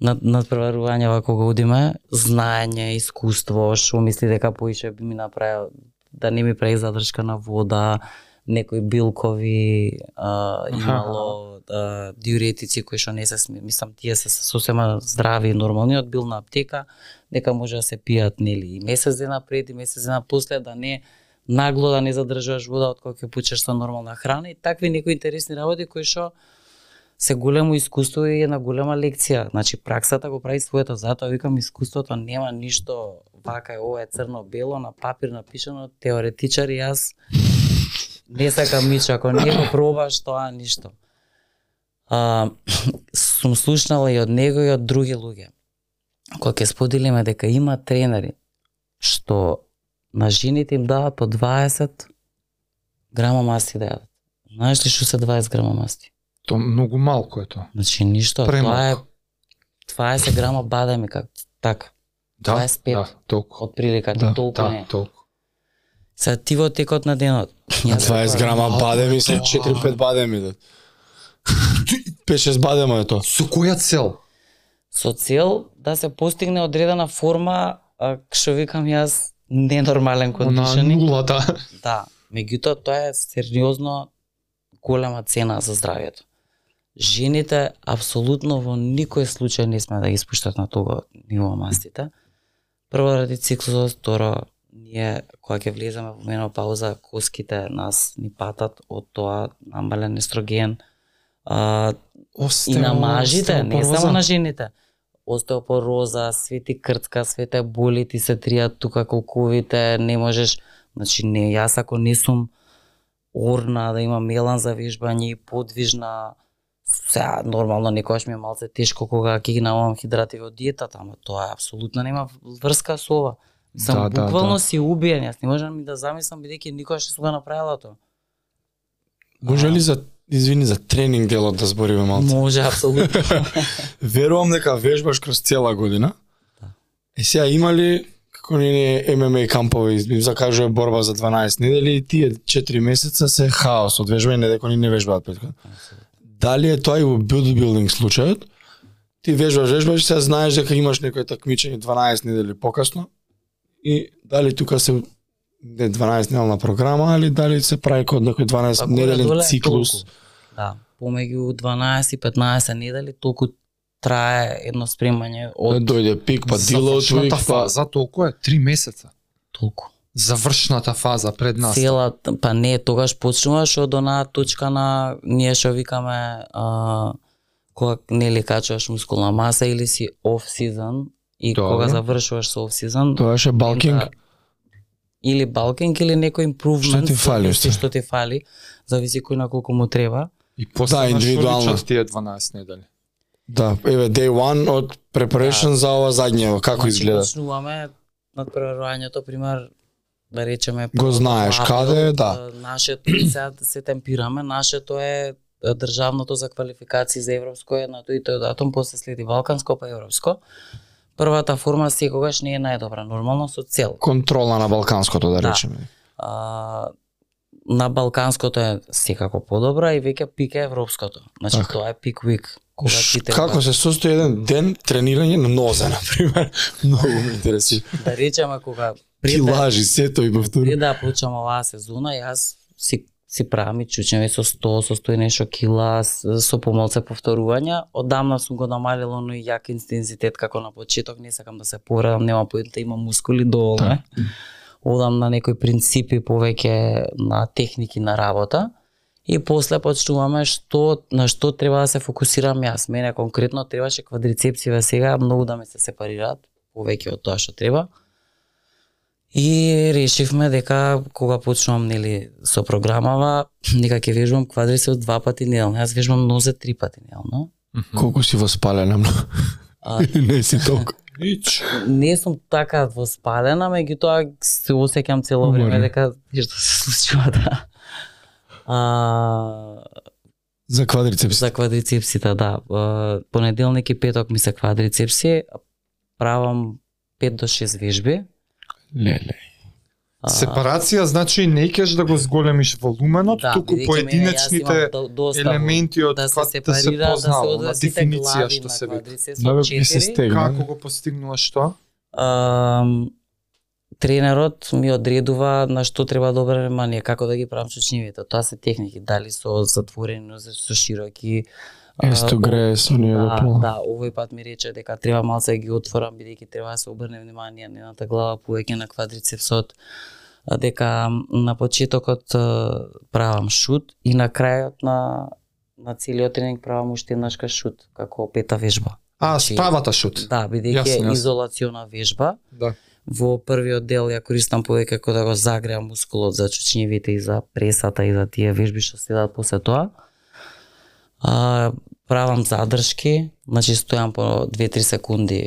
на надпреварување вако го удиме, знаење, искуство, што мисли дека поише би ми направил да не ми прави задршка на вода, некои билкови, а, имало а, диуретици кои што не се сме, мислам тие се сосема здрави и нормални од бил на аптека, дека може да се пијат нели и месец дена пред и месец дена после да не нагло да не задржуваш вода од кога ќе пучеш со нормална храна и такви некои интересни работи кои што се големо искуство и една голема лекција. Значи праксата го прави своето, затоа викам искуството нема ништо вака е ова е црно-бело на папир напишано теоретичар и јас не сакам ништо, ако не го пробаш тоа ништо. А, сум слушнала и од него и од други луѓе. Кога ќе споделиме дека има тренери што на жените им дава по 20 грама масти да јадат. Знаеш ли што се 20 грама масти? Тоа многу малку е тоа. Значи ништо, тоа е Премалку. 20 грама бадами как така. Да, 25. да, толку. Од прилика Да, толку да, не. толку. Се ти во текот на денот. На Јас 20 грама бадеми се да. 4-5 бадеми да. 5-6 бадема е тоа. Со која цел? со цел да се постигне одредена форма, што викам јас, ненормален На кондишени. нулата. Да, меѓутоа тоа е сериозно голема цена за здравието. Жените апсолутно во никој случај не сме да ги спуштат на тога ниво мастите. Прво ради циклусот, второ ние кога ќе влеземе во менопауза, коските нас ни патат од тоа намален естроген, а, и на мажите, не само на жените. Остеопороза, свети крцка, свете боли, ти се тријат тука колковите, не можеш, значи не, јас ако не сум орна, да имам мелан за вежбање и подвижна, сега нормално некогаш ми е малце тешко кога ќе ги намалам хидративи од диетата, ама тоа апсолутно нема врска со ова. Сам Да, да, буквално да. си убиен, јас не можам и да замислам бидејќи никогаш не сум го направила тоа. Може ли за извини за тренинг делот да збориме малце? Може апсолутно. Верувам дека вежбаш кроз цела година. Да. Е сега има ли како не ММА кампови, им закажува борба за 12 недели и тие 4 месеца се хаос од вежбање, дека не вежбаат претходно. Дали е тоа и во билдбилдинг случајот? Ти вежбаш, вежбаш, сега знаеш дека имаш некој такмичење 12 недели покасно и дали тука се не 12 неделна програма, али дали се прави код некој 12 Па, неделен циклус. толку. Да, помеѓу 12 и 15 недели толку трае едно спремање Од дојде пик, па дилот па фаза толку е 3 месеца. толку. Завршната фаза пред нас. Цела, па не, тогаш почнуваш од онаа точка на ние што викаме а, кога нели качуваш мускулна маса или си off season и Добро. кога завршуваш со off season тоа ше балкинг. Ента, или балкинг или некој improvement Што ти фали зависи уште? што ти фали зависи кој на колку му треба И после Да, на што индивидуално. тие 12 недели. Да, еве day one од preparation Да. за ова задње, како Значи, изгледа? Почнуваме над преварувањето, пример, да речеме... Го знаеш каде, да. а, Нашето, сега да се темпираме, нашето е државното за квалификации за европско е на тој тој датум, после следи балканско па европско. Првата форма секогаш не е најдобра, нормално со цел. Контрола на балканското, да Да. речеме. А, на балканското е секако подобра и веќе пик е европското. Значи Така. тоа е пик week. Кога ти треба Како се состои еден ден тренирање на нозе, на пример? Многу ме интересира. да речеме кога пред да- Килажи, сето и повтору. Пред да почнам оваа сезона, јас си си правам и чучневи со 100, со 100 и нешто кила, со помалце повторувања. Одамна сум го намалила, но и јак интензитет како на почеток, не сакам да се повредам, нема поента, има мускули доволно е. Одам на некои принципи повеќе на техники на работа. И после почнуваме што на што треба да се фокусирам јас. Мене конкретно требаше квадрицепсиве сега многу да ме се сепарираат, повеќе од тоа што треба. И решивме дека кога почнувам нели со програмава, дека ќе вежбам квадрицепс два пати неделно. Јас вежбам нозе три пати неделно. Колку си воспалена многу? А, не си толку? Ич. не сум така воспалена, меѓутоа се осеќам цело време дека нешто се случува да. А, За квадрицепс. за квадрицепсите, да. А, Понеделник и петок ми се квадрицепси, правам 5 до 6 вежби. Леле. А, Сепарација значи не ќеш да го зголемиш волуменот, туку мене јас поединечните елементи од да се да се сепарира, да се познава, дефиниција што се вика. Да се стегна. Како го постигнуваш тоа? Ам, тренерот ми одредува на што треба да обрне внимание, како да ги правам чучнивите. Тоа се техники, дали со затворени нозе, со широки. Есто грес, оние да, пола. да, овој пат ми рече дека треба малце да ги отворам бидејќи треба да се обрне внимание на едната глава повеќе на квадрицепсот дека на почетокот правам шут и на крајот на на целиот тренинг правам уште еднашка шут како пета вежба. А, Значи, ставата шут. Да, бидејќи е изолациона вежба. Да. Во првиот дел ја користам повеќе како да го загреам мускулот за чучнивите и за пресата и за тие вежби што следат после тоа. А, правам задршки, значи стојам по 2-3 секунди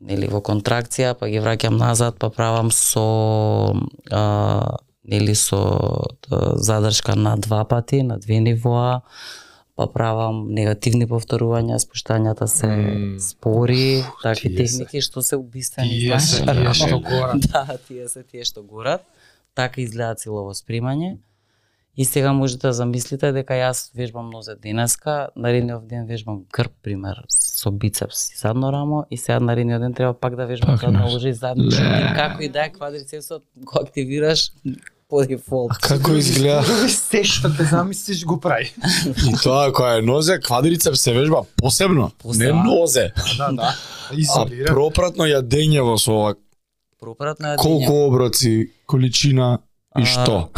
нели во контракција, па ги враќам назад, па правам со а, нели со задршка на два пати, на две нивоа, па правам негативни повторувања, спуштањата се Мм. спори, такви техники што се убиствени, Тие се тие што горат. Да, тие се тие што горат. Така изгледа целово спремање. И сега можете да замислите дека јас вежбам нозе денеска, наредниот ден вежбам грб, пример, со бицепс и задно рамо, и сега наредниот ден треба пак да вежбам задно ложе и задно Ле. и како и да е квадрицепсот го активираш по дефолт. А како изгледа? Се што те замислиш го прави. И тоа која е нозе, квадрицепс се вежба посебно. Не нозе. Да, да. А Изолира. пропратно јадење во со ова Пропратно е колку оброци, количина и А, што?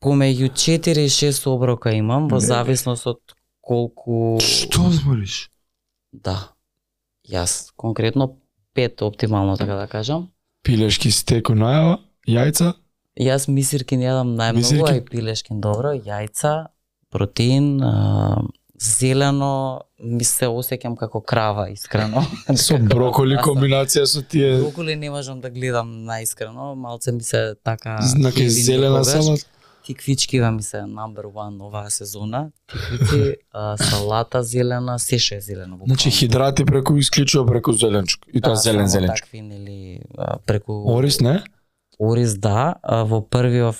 Помеѓу 4 и 6 оброка имам во зависност од колку Што збориш? Да. Јас конкретно пет оптимално така да кажам. Пилешки стеко најава, јајца, Јас мисирки не јадам најмногу, а и пилешкин добро, јајца, протеин, а, зелено, ми се осеќам како крава, искрено. со броколи комбинација со тие Броколи не можам да гледам наискрено, малце ми се така... знаки зелена никогаш. салат. Тиквичкива ми се number one оваа сезона. Тиквици, а, салата зелена, се што е зелено. буквално. Значи хидрати преку исклучува преку зеленчук. И тоа Да, зелен зеленчук. Такви, нели, преку... Орис не? Орис да, а, во првиот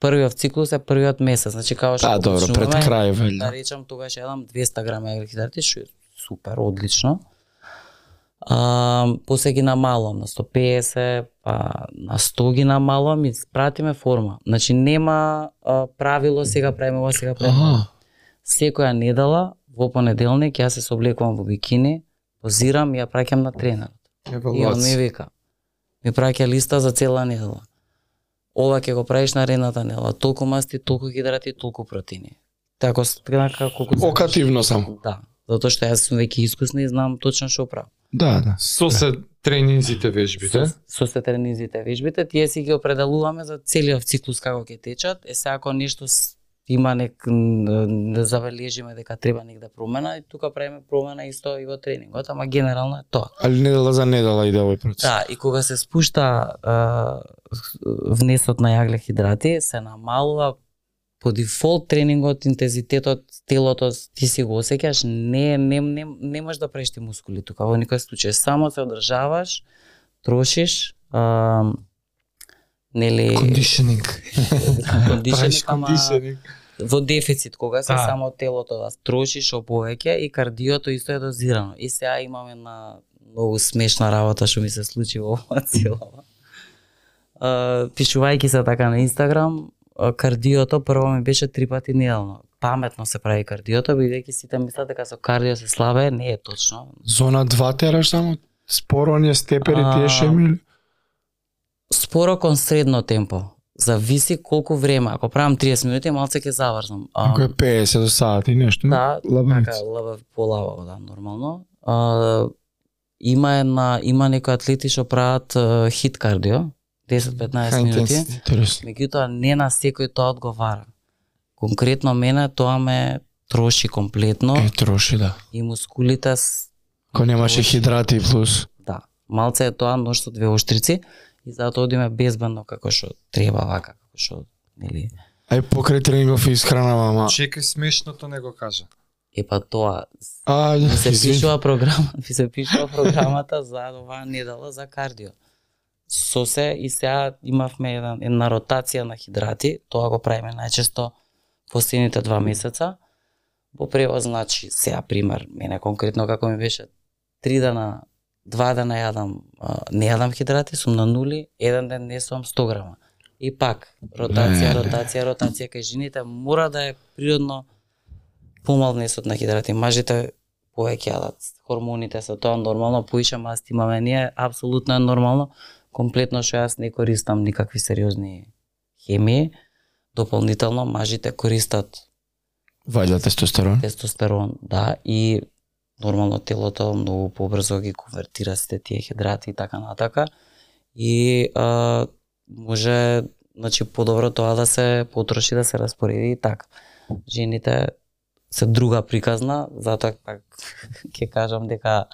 првиот циклус е првиот месец, значи како што Да, добро, пред крај Да велја. речам тогаш едам 200 грама егрихидрати, што е супер, одлично. А, после ги намалувам на 150, па на 100 ги намалувам и пратиме форма. Значи нема а, правило сега правиме ова, сега правиме. Аха. Секоја недела во понеделник јас се соблекувам во бикини, позирам и ја праќам на тренерот. И он ми вика, ми праќа листа за цела недела. Ова ќе го правиш наредната недела, толку масти, толку хидрати, толку протеини. Така така колку. Окативно само. Да, затоа што јас сум веќе искусна и знам точно што правам. Да, да. Со се тренинзите вежбите. Со, со се тренизите вежбите, тие си ги определуваме за целиот циклус како ќе течат. Е сега ако нешто има нек да забележиме дека треба негде промена и тука правиме промена исто и во тренингот, ама генерално е тоа. Али недела за недела иде овој процес. Да, и кога се спушта а, внесот на јаглехидрати, се намалува по дефолт тренингот, интензитетот, телото ти си го осеќаш, не, не, не, немаш да правиш ти мускули тука, во никој случај. Само се одржаваш, трошиш, а, нели... Кондишенинг. ама кондишенинг. во дефицит, кога се Да. само телото да трошиш повеќе и кардиото исто е дозирано. И сега имаме на многу смешна работа што ми се случи во оваа целава. Uh, пишувајќи се така на Инстаграм, а, кардиото прво ми беше три пати неделно. Паметно се прави кардиото, бидејќи сите мислат дека со кардио се слабе, не е точно. Зона 2 тераш само споро оние степери тие шеми. Споро кон средно темпо. Зависи колку време. Ако правам 30 минути, малце ќе заврзам. А, Ако е 50 до сат и нешто. Да, лабавица. така, лабав, полабаво, да, нормално. А, има една, има некои атлети што прават хит кардио, 10-15 минути, меѓутоа не на секој тоа одговара. Конкретно мене тоа ме троши комплетно Е, троши, да. и мускулите с, Ко немаше хидрати плюс. да, малце е тоа нож со две оштрици и затоа одиме безбедно како што треба вака, како што нели Ај покрај тренингов и исхрана мама. Чекај смешното не го кажа. е па тоа А, ми се пишува програма, ми се пишува програмата за оваа недела за кардио. Со се и сега имавме еден, една ротација на хидрати, тоа го правиме најчесто последните два месеца. Во превоз значи, сега пример, мене конкретно како ми беше три дена, два дена јадам, не јадам хидрати, сум на нули, еден ден не сум 100 грама. И пак, ротација, ротација, ротација кај жените мора да е природно помал внесот на хидрати. Мажите повеќе јадат. Хормоните се тоа нормално, поише масти имаме ние, апсолутно е нормално. Комплетно што јас не користам никакви сериозни хемии. Дополнително мажите користат Вајда тестостерон. тестостерон, да, и нормално телото многу побрзо ги конвертира сите тие хидрати и така натака. И а, може значи подобро тоа да се потроши да се распореди и така. Жените се друга приказна, затоа пак ќе кажам дека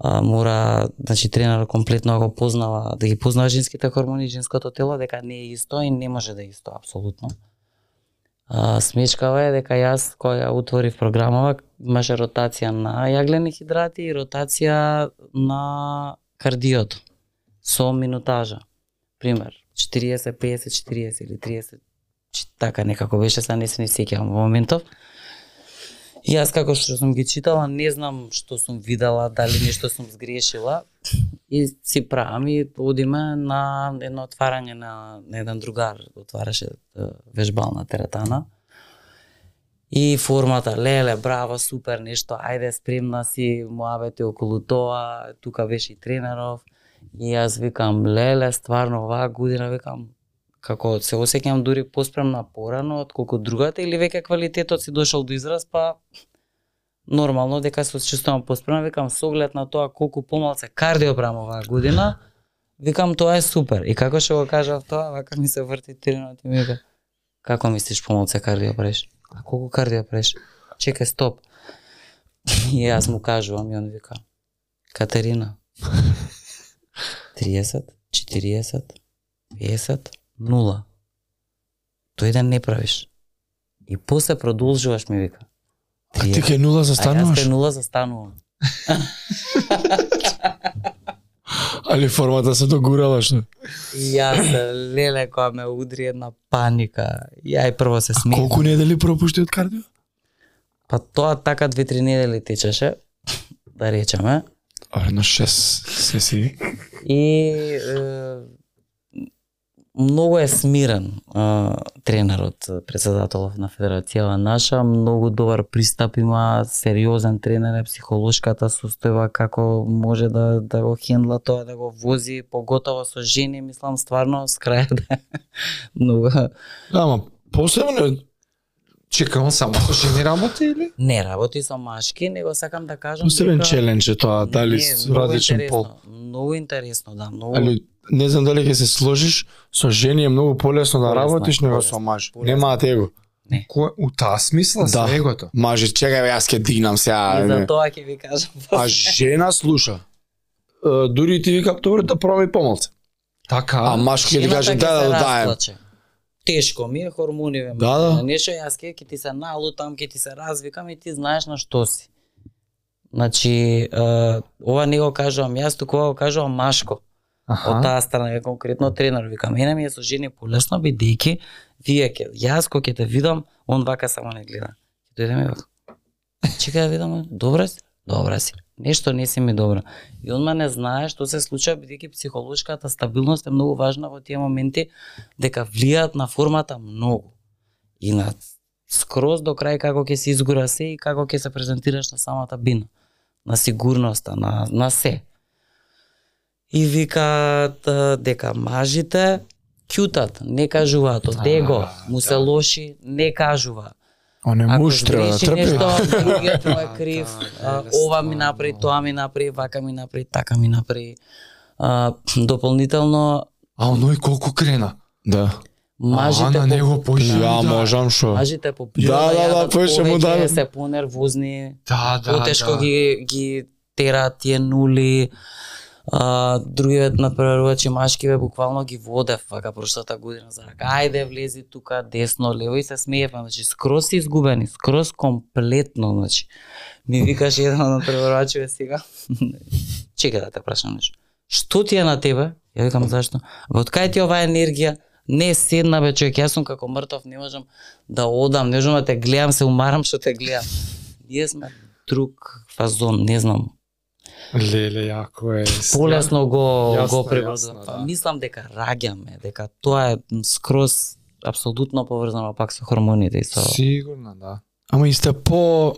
а, мора, значи тренерот комплетно го познава, да ги познава женските хормони, женското тело, дека не е исто и не може да е исто апсолутно. А, смешкава е дека јас која ја отворив програмава имаше ротација на јаглени хидрати и ротација на кардиото со минутажа. Пример, 40, 50, 40 или 30, така некако беше, са не се не сеќавам во моментов. И јас како што сум ги читала, не знам што сум видела, дали нешто сум сгрешила. И си правам и одиме на едно отварање на, на еден другар, отвараше вежбална теретана. И формата, леле, браво, супер, нешто, ајде, спремна си, муавете околу тоа, тука беше и тренеров. И јас викам, леле, стварно, оваа година, викам, како се осеќам дури поспремна порано отколку другата или веќе квалитетот си дошол до израз, па нормално дека се чувствувам поспремна, викам со оглед на тоа колку помалце кардио правам оваа година, викам тоа е супер. И како што го кажав тоа, вака ми се врти тренерот и ми вика, како мислиш помалце кардио правиш? А колку кардио правиш? Чекај, стоп. И јас му кажувам и он вика, Катерина, 30, 40, 50, нула. Тој ден не правиш. И после продолжуваш ми вика. А ти ке нула А јас застануваш? кај нула застанувам. Али формата се догурала што? И јас леле кога ме удри една паника. Ја и прво се смеев. Колку недели пропушти од кардио? Па тоа така две-три недели течеше, да речеме. Арно 6 сесии. И е, многу е смирен е, тренерот, председателов на федерацијава наша, многу добар пристап има, сериозен тренер е психолошката состојба како може да да го хендла тоа, да го вози, поготово со жени, мислам стварно с крај да многу Да, ама посебно он само со жени работи или? не работи со машки, него сакам да кажам посебен дека- челендж е тоа, дали Не, различен пол. Многу интересно, да, многу. Али не знам дали ќе се сложиш, со жени е многу полесно да работиш него со маж. Немаат его. Не. Кој у таа смисла Да. да. егото? Мажи, чекај, бе, јас ќе дигнам сега. И за тоа ќе ви кажам. А жена слуша. Е, Дури и ти вика, добре да проби помалце. Така. А машко ќе ти каже, да, се да, даем. расплаче. Тешко ми е хормони ве. Да, да. Нешто јас ќе ти се налутам, ќе ти се развикам и ти знаеш на што си. Значи, е, ова не го кажувам јас, туку ова го кажувам Машко. Од таа страна е конкретно тренер, вика, мене ми е со жени полесно бидејќи вие ќе јас кога ќе те видам, он вака само не гледа. Ќе дојде ми вака. Чекај да видам, добра си? Добра си. Нешто не си ми добро. И онма не знае што се случува бидејќи психолошката стабилност е многу важна во тие моменти дека влијаат на формата многу. И на скроз до крај како ќе се изгура се и како ќе се презентираш на самата бина, на сигурноста, на на се. И викаат дека мажите кјутат, не кажуваат од его, му се да. лоши, не кажува. Он е Ако муж, треба да трпи. нешто, другиот му е крив, да, а, да, ова ми направи, тоа ми направи, вака ми направи, така ми направи. А, дополнително, А оној колку крена? Да. мажите а, на него поише. Ја можам шо. Мажите по Да, да, да, поише му дадат. се понервозни, Да, да, потешко да. ги ги терат тие нули. А, другиот надпреварувачи машки бе буквално ги водев вака прошлата година за да рака. Ајде влези тука десно лево и се смеевме, значи скроз изгубени, скроз комплетно, значи. Ми викаш еден од надпреварувачите сега. Чека да те прашам нешто. Што ти е на тебе? Ја викам зашто? Бе, од кај ти оваа енергија? Не седна бе човек, јас сум како мртов, не можам да одам, не можам да те гледам, се умарам што те гледам. Ние сме друг фазон, не знам. Леле, јако е. Полесно го Јасно, го да. Мислам дека раѓаме, дека тоа е скроз апсолутно поврзано пак со хормоните и со Сигурно, да. Ама и сте по...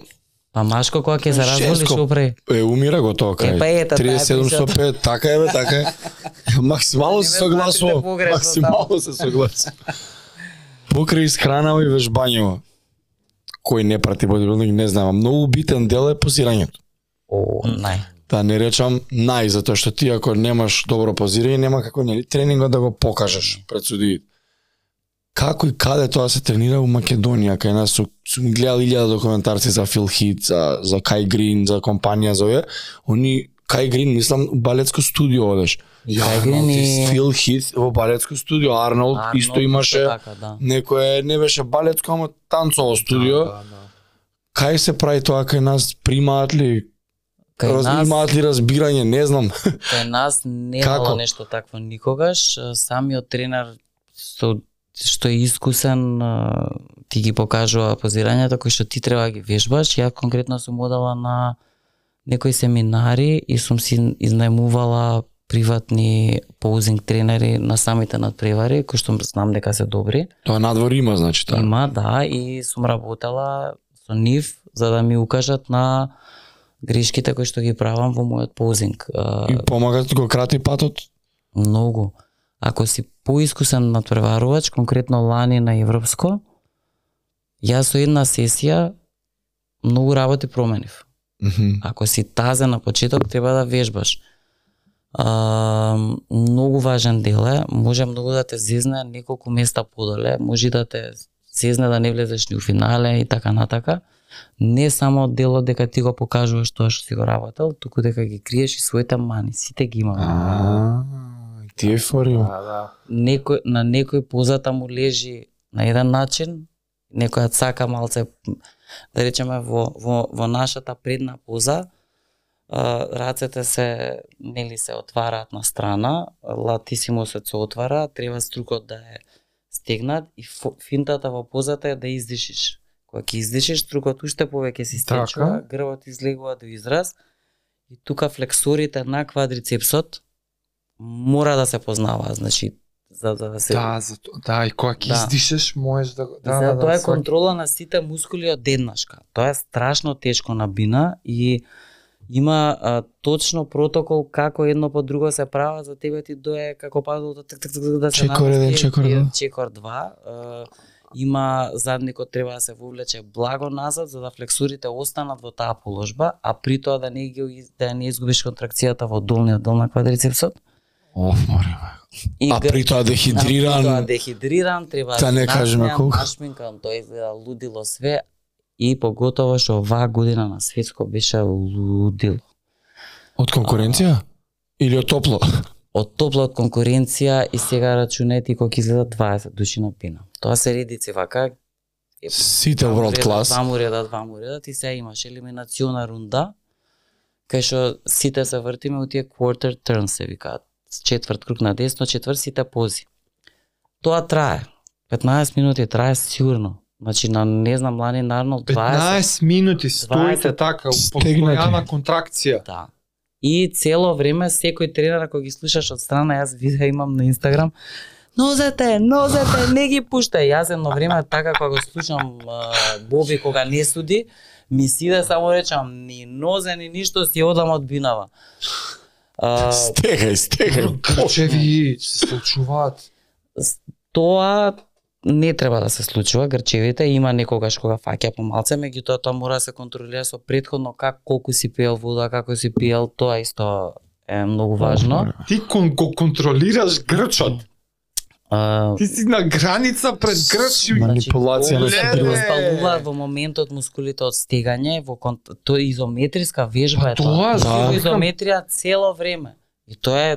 Па машко кога ќе се што прави? Е, умира го тоа кај. Е, па ета, таа е 37 причата. 105, така е бе, така е. Максимално се погрешно Максимално се согласувам. Покрај исхранава и вежбањево. Кој не прати бодибилдинг, не знам, а многу битен дел е позирањето. О, нај. Да не речам нај, затоа што ти ако немаш добро позирање, нема како нели тренингот да го покажеш пред судиите. Како и каде тоа се тренира у Македонија, кај нас су, сум гледал илјада документарци за Фил Хит, за, за Кај Грин, за компанија за овие, они Кај Грин, мислам, у балетско студио одеш. Кај Грин и- Фил Хит во балетско студио, Арнолд, Арнолд исто имаше така, да. некое не беше балетско, ама танцово студио. Да, да, да. Кај се прави тоа кај нас? Примаат ли? Кај Раз, нас, имаат ли разбирање? Не знам. кај нас не е Како? нешто такво никогаш. Самиот тренер што што е искусен ти ги покажува позирањата кои што ти треба да ги вежбаш. Ја конкретно сум одела на некои семинари и сум си изнајмувала приватни поузинг тренери на самите надпревари, кои што знам дека се добри. Тоа надвор има, значи таа. Има, да, и сум работела со нив за да ми укажат на грешките кои што ги правам во мојот поузинг. А, И помагат го крати патот. Многу. Ако си поискусен надпреварувач, конкретно лани на европско, јас со една сесија многу работи променив. Мгм. Ако си тазен на почеток, треба да вежбаш. А, многу важен дел е, може многу да те зезне неколку места подоле, може да те зезне да не влезеш ни у финале и така натака. Не само делот дека ти го покажуваш тоа што си го работел, туку дека ги криеш и своите мани, сите ги имаме. А, тие фори. Да, да. некој на некој позата му лежи на еден начин, некоја цака малце да речеме во во во нашата предна поза а, рацете се нели се отвараат на страна, латисимусот се отвара, треба струкот да е стегнат и фо, финтата во позата е да издишиш. Кога ќе издишеш, трукот уште повеќе се стечува, грбот излегува до израз и тука флексорите на квадрицепсот мора да се познава, значи за, да, да се Да, за то, да, и кога ќе да. издишеш, можеш да да за да, тоа да, е контрола на сите мускули одеднашка. Тоа е страшно тешко на бина и има а, точно протокол како едно по друго се права за тебе ти дое како падало так так, так, так да се чекор 1, чекор 2. Чекор 2 има задникот треба да се вовлече благо назад за да флексурите останат во таа положба, а при тоа да не ги да не изгубиш контракцијата во долниот дел на квадрицепсот. Оф, море. И А при тоа дехидриран, Тоа дехидриран, треба Да не кажеме колку. Нашминкам, тоа изгледа лудило све и поготово што оваа година на светско беше лудило. од конкуренција? Или од топло? Од топла од конкуренција и сега рачунете колку изгледа 20 души на пина. Тоа се редици вака. е, Сите world class. Два му реда, два му реда, ти сега имаш елиминациона рунда, кај што сите се вртиме у тие quarter turns се викаат. Четврт круг на десно, четврт сите пози. Тоа трае. 15 минути трае сигурно. Значи на не знам Лани Арнолд 20 15 минути стоите 20. така, постојана контракција. Да. И цело време секој тренер ако ги слушаш од страна, јас видео имам на Инстаграм, нозете, нозете, не ги пуштај. Јас едно време така кога го слушам Боби кога не суди, ми сиде само речам ни нозе ни ништо си одам од бинава. А, Стегај, стегај. Грчеви се случуваат. тоа не треба да се случува, грчевите има некогаш кога фаќа помалце, меѓутоа тоа мора да се контролира со предходно как колку си пиел вода, како си пиел, тоа исто е многу важно. Ти кон, го контролираш грчот. А, Ти си на граница пред грч и Манипулација на. Спалуваат во моментот мускулите од стегање, во кон... тоа е изометриска вежба е Па тоа, тоа. да. Изометрија цело време. И тоа е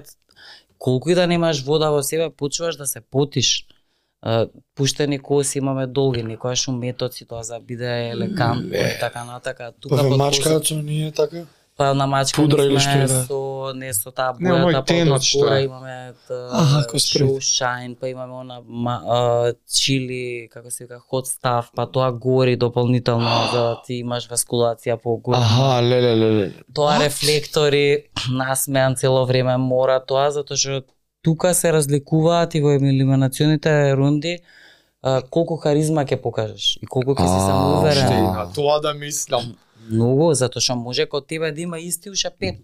колку и да немаш вода во себе, почуваш да се потиш. Пуштени коси имаме долги, некојаш уметоци тоа за биде елегантно и така натака. Тука Па мачкаат со ние така? Па на мачка Пудра или сме што е, да. со не со таа бојата, па што е. имаме show shine, па имаме она ма, а, чили, како се вика, hot stuff, па тоа гори дополнително за да ти имаш васкулација по горе. Аха, леле, леле. Тоа рефлектори, насмеан цело време мора тоа затоа што тука се разликуваат и во елиминационите рунди колку харизма ќе покажеш и колку ќе си самоуверен. тоа да мислам. Многу, затоа што може кod тебе да има исти уште пет.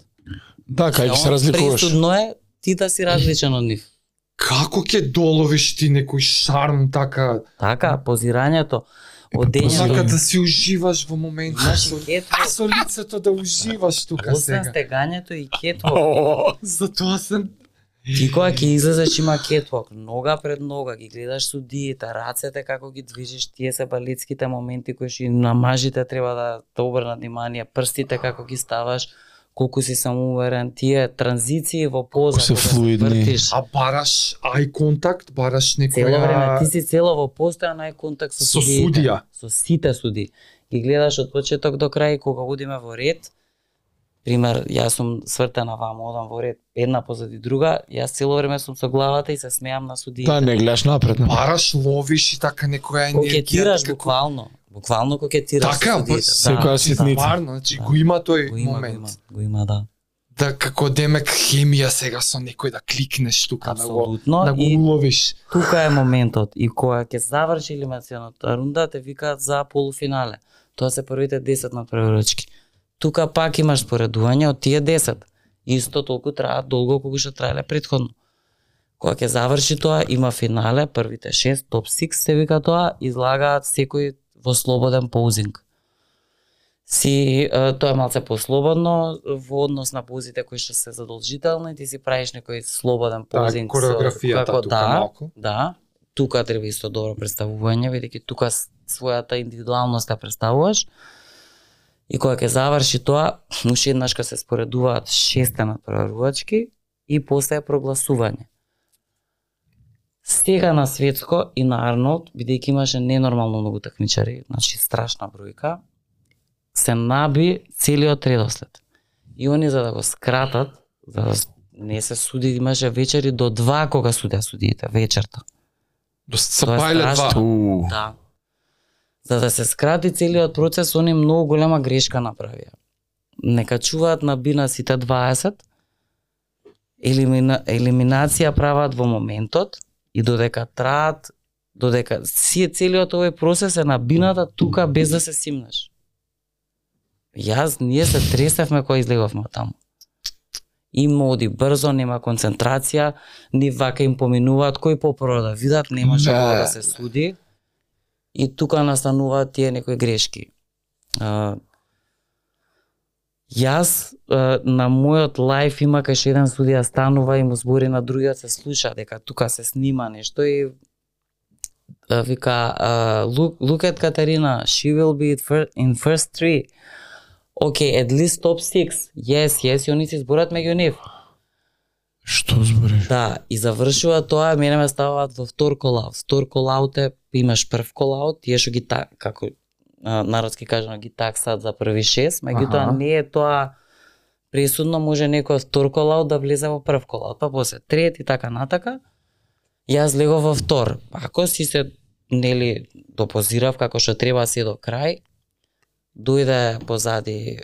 Да, кај ќе се разликуваш. Пресудно е ти да си различен од нив. Како ќе доловиш ти некој шарм така? Така, позирањето, Сака одењето, да си уживаш во моментот. Имаш Со, и кетвок. со лицето да уживаш тука освен сега. стегањето и кетвок. О, Затоа сам Ти кога ќе излезеш има кетвок, нога пред нога, ги гледаш судиите, рацете како ги движиш, тие се балетските моменти кои што на мажите треба да те обрнат внимание, прстите како ги ставаш, колку си самоуверен, тие транзиции во поза, Се флуидни. вртиш, а бараш ај контакт, бараш цело време некоја ти си цело во постојан нај контакт со, Со судиите, судија. со сите суди. Ги гледаш од почеток до крај кога одиме во ред, пример, јас сум свртена вамо, одам во ред, една позади друга, јас цело време сум со главата и се смеам на судиите. Да, не гледаш напред. не. бараш, ловиш и така некоја енергија. Кокетираш како- буквално. Буквално кокетираш Така, со судиите. па, секоја ситница. Стварно, значи Да. го има тој го има, момент. го има, го има, да. Да како демек хемија сега со некој да кликнеш тука да го Апсолутно. да го уловиш. тука е моментот. И кога ќе заврши елиминационата рунда, те викаат за полуфинале. Тоа се првите 10 надпреварувачки. Тука пак имаш споредување од тие 10. Исто толку траат долго колку што траеле предходно. Кога ќе заврши тоа, има финале, првите 6, топ 6 се вика тоа, излагаат секој во слободен поузинг. Си, тоа е малце послободно во однос на поузите кои што се задолжителни, ти си правиш некој слободен Таа поузинг. со- кореографијата како- тука да, малку. Да, тука треба исто добро представување, бидејќи тука својата индивидуалност ја представуваш. И кога ќе заврши тоа, уште еднаш се споредуваат шесте надпреварувачки и после е прогласување. Сега на светско и на Арнолд, бидејќи имаше ненормално многу такмичари, значи страшна бројка, се наби целиот редослед. И они за да го скратат, за да не се суди, имаше вечери до два кога судеа судиите, вечерта. До сапајле два. Да. За да се скрати целиот процес, они многу голема грешка направија. Не качуваат на бина сите 20, елимина, елиминација прават во моментот и додека траат, додека си целиот овој процес е на бината тука без да се симнеш. Јас, ние се тресевме кога излеговме таму. Им оди брзо, нема концентрација, ни вака им поминуваат, кој попро да видат, немаше Не. кога да се суди. И тука настануваат тие некои грешки. А, Јас на мојот лайф има кај еден судија станува и му збори на другиот се слуша дека тука се снима нешто и вика look, look at Katarina she will be in first three okay at least top six yes yes и они се зборат меѓу нив Што збориш? Да, и завршува тоа, мене ме ставаат во втор колаут. Втор колаут е, имаш прв колаут, тие што ги та, како народски кажано ги таксат за први шест, меѓутоа Аха. не е тоа пресудно може некој втор колаут да влезе во прв колаут, па после трет и така натака. Јас легов во втор. Ако си се нели допозирав како што треба се до крај, дојде позади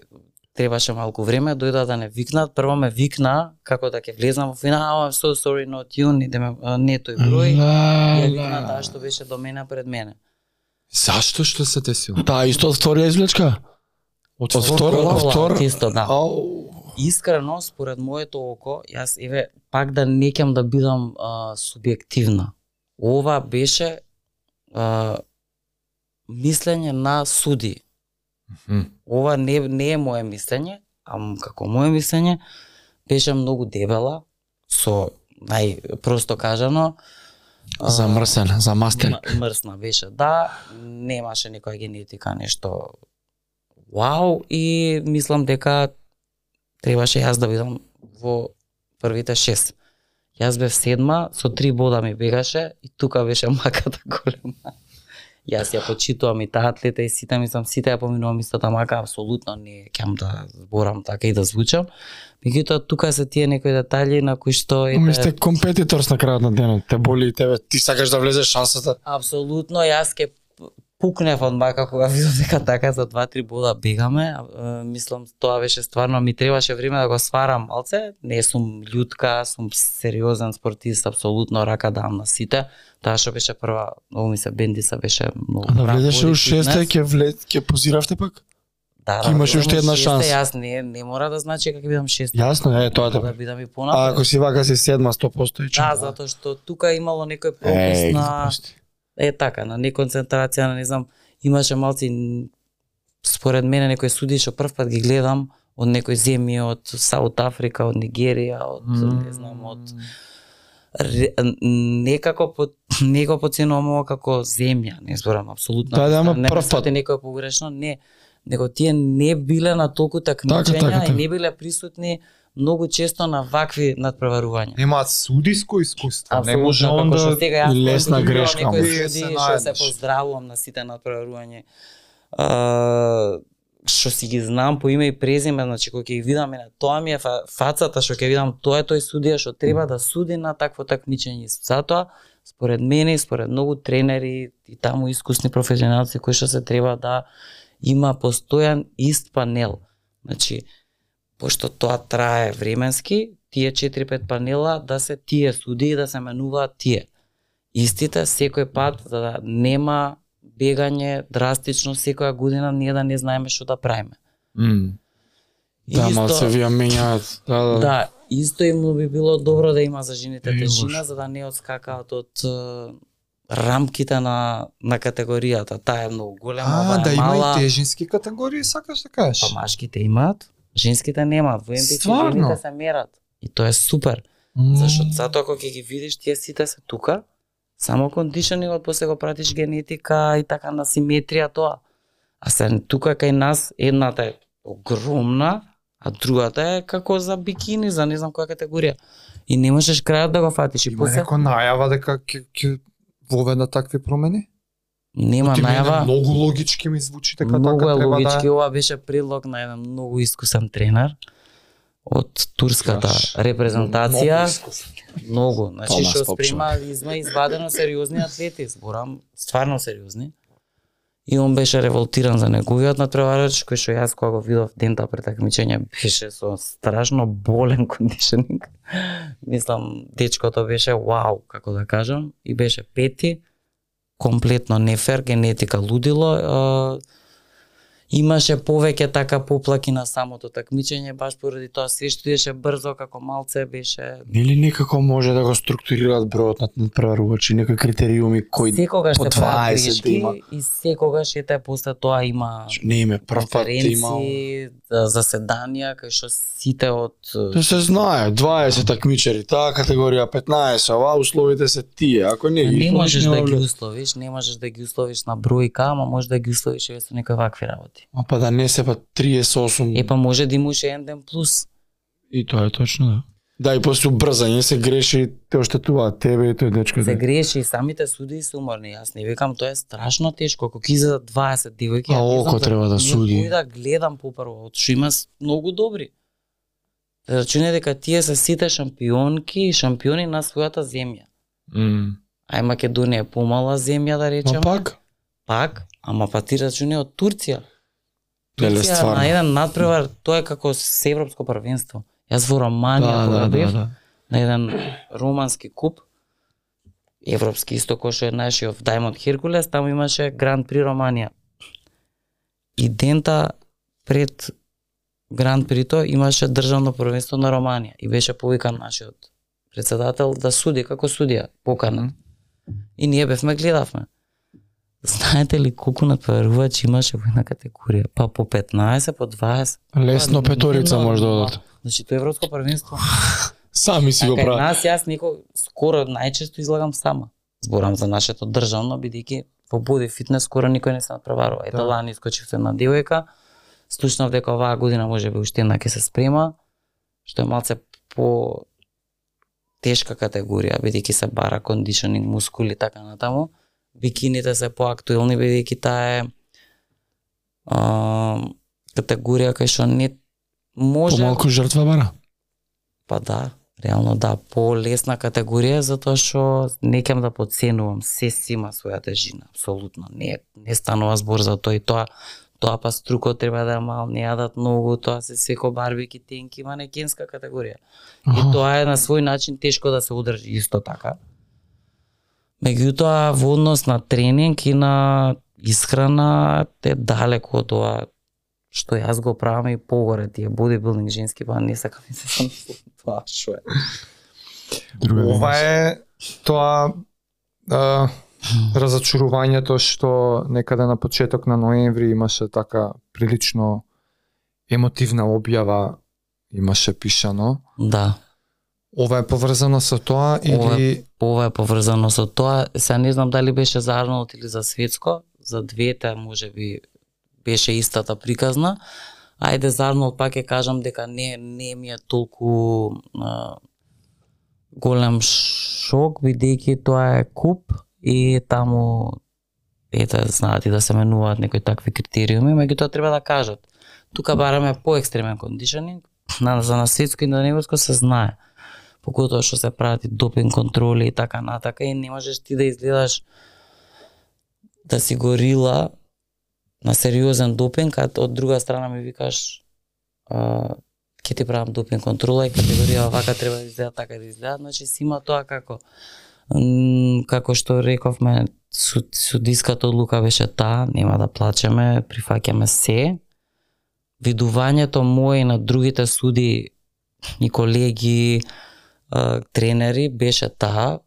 требаше малку време, дојда да не викнат, прво ме викна како да ќе влезнам во финал, oh, I'm so sorry not you, не, да ме, не тој број, ја викна таа што беше до мене пред мене. Зашто што се десило? Таа исто од вторија извлечка? Од Од втор, колаут? од втор? Исто, да. Искрено, според моето око, јас еве пак да не ќам да бидам а, субјективна. Ова беше а, мислење на суди. Мгм. Ова не, не е мое мислење, а како мое мислење беше многу дебела, со најпросто кажано, а, Замрсен, замастен. м- мрсна беше. Да, немаше никоја генетика, нешто вау и мислам дека требаше јас да бидам во првите шест. Јас бев седма, со три бода ми бегаше и тука беше маката голема. Јас ја почитувам и таа атлета и сите мислам сите ја поминувам истата мака, апсолутно не ќе да зборам така и да звучам. Меѓутоа тука се тие некои детали на кои што Ами ете, сте компетиторс на крајот на денот. Те боли и тебе. Ти сакаш да влезеш шансата. Апсолутно, јас ке пукнев од мака кога видов дека така за 2-3 бода бегаме. а, Мислам, тоа беше стварно, ми требаше време да го сварам малце. Не сум људка, сум сериозен спортист, апсолутно рака дам на сите. Таа што беше прва, многу ми се бендиса, беше многу А да прав влезеш body у шесте, ќе влез, ќе позиравте пак? Да, Ти имаш уште една шанса. Јас не, не мора да значи како бидам шесте. Јасно, е, тоа да бидам и А понапред. ако си вака си седма 100% и Да, затоа што тука имало некој пропус Еј, на. Е така, на неконцентрација, на не знам, имаше малци според мене некои суди што прв пат ги гледам од некои земји од Саут Африка, од Нигерија, од не знам, од некако по не го поценувам ова како земја, не зборам апсолутно. Да, да, ама не прв пат. некој погрешно, не, него тие не биле на толку такмичења така, така. и не биле присутни многу често на вакви надпреварувања. Немаат судиско искуство. Не може Апсолутно, он како што сега јас лесна грешка, суди Се што се поздравувам на сите надпреварување. А, што си ги знам по име и презиме, значи кога ќе ги видам на тоа ми е фа, фацата што ќе видам, тоа е тој судија што треба да суди на такво такмичење. Затоа според мене и според многу тренери и таму искусни професионалци кои што се треба да има постојан ист панел. Значи, пошто тоа трае временски, тие 4-5 панела да се тие суди и да се менуваат тие. Истите секој пат за да нема бегање драстично секоја година ние да не знаеме што да правиме. М. Да, мал се вија менјаат. Да, да. Да, исто им би било добро да има за жените тежина за да не одскакаат од рамките на на категоријата. Таа е многу голема, А, да има мала. и тежински категории, сакаш да кажеш? Па машките имаат, женските немаат. Во Стварно? жените се мерат. И тоа е супер. М. Зашто затоа кога ќе ги видиш тие сите се тука, само кондишнинг после го пратиш генетика и така на симетрија тоа. А се тука кај нас едната е огромна, а другата е како за бикини, за не знам која категорија. И не можеш крајот да го фатиш и Има после некоја најава дека ќе ќе воведа такви промени? Нема Ти мене најава. Многу логички ми звучи Многу така е треба логички, да ова беше предлог на еден многу искусен тренер од турската Јаш. репрезентација. Многу. Многу, значи што спрема изма извадено сериозни атлети, зборам стварно сериозни. И он беше револтиран за неговиот натпреварач, кој што јас кога го видов дента пред такмичење беше со страшно болен кондишнинг. Мислам, дечкото беше вау, како да кажам, и беше пети, комплетно нефер, генетика лудило имаше повеќе така поплаки на самото такмичење баш поради тоа се што идеше брзо како малце беше Нели некако може да го структурираат бројот на надпреварувачи, некои критериуми кои секогаш по се прават 20 грешки има. и секогаш ете после тоа има не име прв пат има. за- заседанија кај што сите од Да се знае, 20 такмичари, таа категорија 15, ова условите се тие, ако не не можеш да ги условиш, не можеш да ги условиш на бројка, ама можеш да ги условиш еве со некои вакви работи. А па да не се па 38. Е па може да имаш еден ден плюс. И тоа е точно, да. Да, и после убрзање се греши, те оштетуваат тебе и тој дечко. Се да. греши и самите суди се уморни. Јас не викам тоа е страшно тешко. Ако ќе изедат 20 девојки, А око треба да суди. Кој да гледам попрво, од што има многу добри. Рачуне дека тие се сите шампионки и шампиони на својата земја. М. Ај Македонија е помала земја да речеме. Пак, Пак, ама па ти рачуне од Турција. Турција на еден надпревар, тоа е како се европско првенство. Јас во Романија да, кога да, бев, да, да. на еден романски куп, европски исто кој што е нашиот Diamond Hercules, таму имаше Гранд При Романија. И дента пред Гранд Прито имаше државно првенство на Романија и беше повикан нашиот председател да суди како судија, поканат. И ние бевме гледавме. Знаете ли колку натпреварувачи имаше во една категорија? Па по 15, по 20. Лесно Па, петорица може да одат. Значи тоа европско првенство. Сами си го Кај прават. нас јас никој скоро најчесто излагам сама. Зборам за нашето државно бидејќи во боди фитнес скоро никој не се надпреварува. Ете Да. лани искочивте на девојка. Слушнав дека оваа година може би уште една ќе се спрема, што е малце по тешка категорија, бидејќи се бара кондишнинг, мускули и така натаму. Бикините се поактуелни бидејќи таа е а, категорија кај што не може Помалку жртва бара. Па да, реално да, полесна категорија затоа што не кем да подценувам, се си има своја тежина, апсолутно. Не не станува збор за тоа и тоа тоа па струкот треба да мал, не јадат многу, тоа се секо барбеки тенки, манекенска категорија. И Аха. тоа е на свој начин тешко да се одржи исто така. Меѓутоа, во однос на тренинг и на исхрана е далеко од тоа што јас го правам и погоре тие бодибилдинг женски, па не сакам да се сам тоа што е. Друга Ова е тоа а, разочарувањето што некаде на почеток на ноември имаше така прилично емотивна објава имаше пишано. Да, Ова е поврзано со тоа Ова или ова е поврзано со тоа. Се не знам дали беше за Арнолд или за светско, за двете може би беше истата приказна. Ајде за Арнолд пак ќе кажам дека не не ми е толку а, голем шок бидејќи тоа е куп и таму ете знаат и да се менуваат некои такви критериуми, меѓутоа треба да кажат. Тука бараме поекстремен кондишнинг, на за на светско и на европско се знае поготоа што се прават и допинг контроли и така натака и не можеш ти да изгледаш да си горила на сериозен допинг, а од друга страна ми викаш а, ќе ти правам допинг контрола и категорија вака треба да изгледа така да изгледа, значи си има тоа како како што рековме суд, судиската одлука беше таа, нема да плачеме, прифаќаме се. Видувањето мое на другите суди и колеги, а, тренери беше таа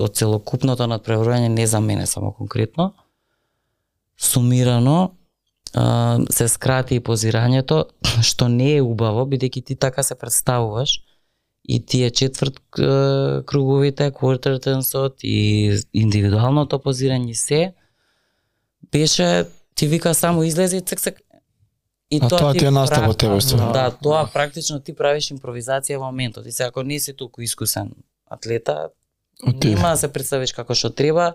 од целокупното надпреварување не за мене само конкретно. Сумирано а, се скрати и позирањето што не е убаво бидејќи ти така се представуваш и тие четврт круговите, quarter turnsот и индивидуалното позирање се беше ти вика само излезе и цек цек И А тоа ти е настапот прав- тебе, стварно. Да, тоа практично ти правиш импровизација во моментот. И се ако не си толку искусен атлета, нема да се представиш како што треба.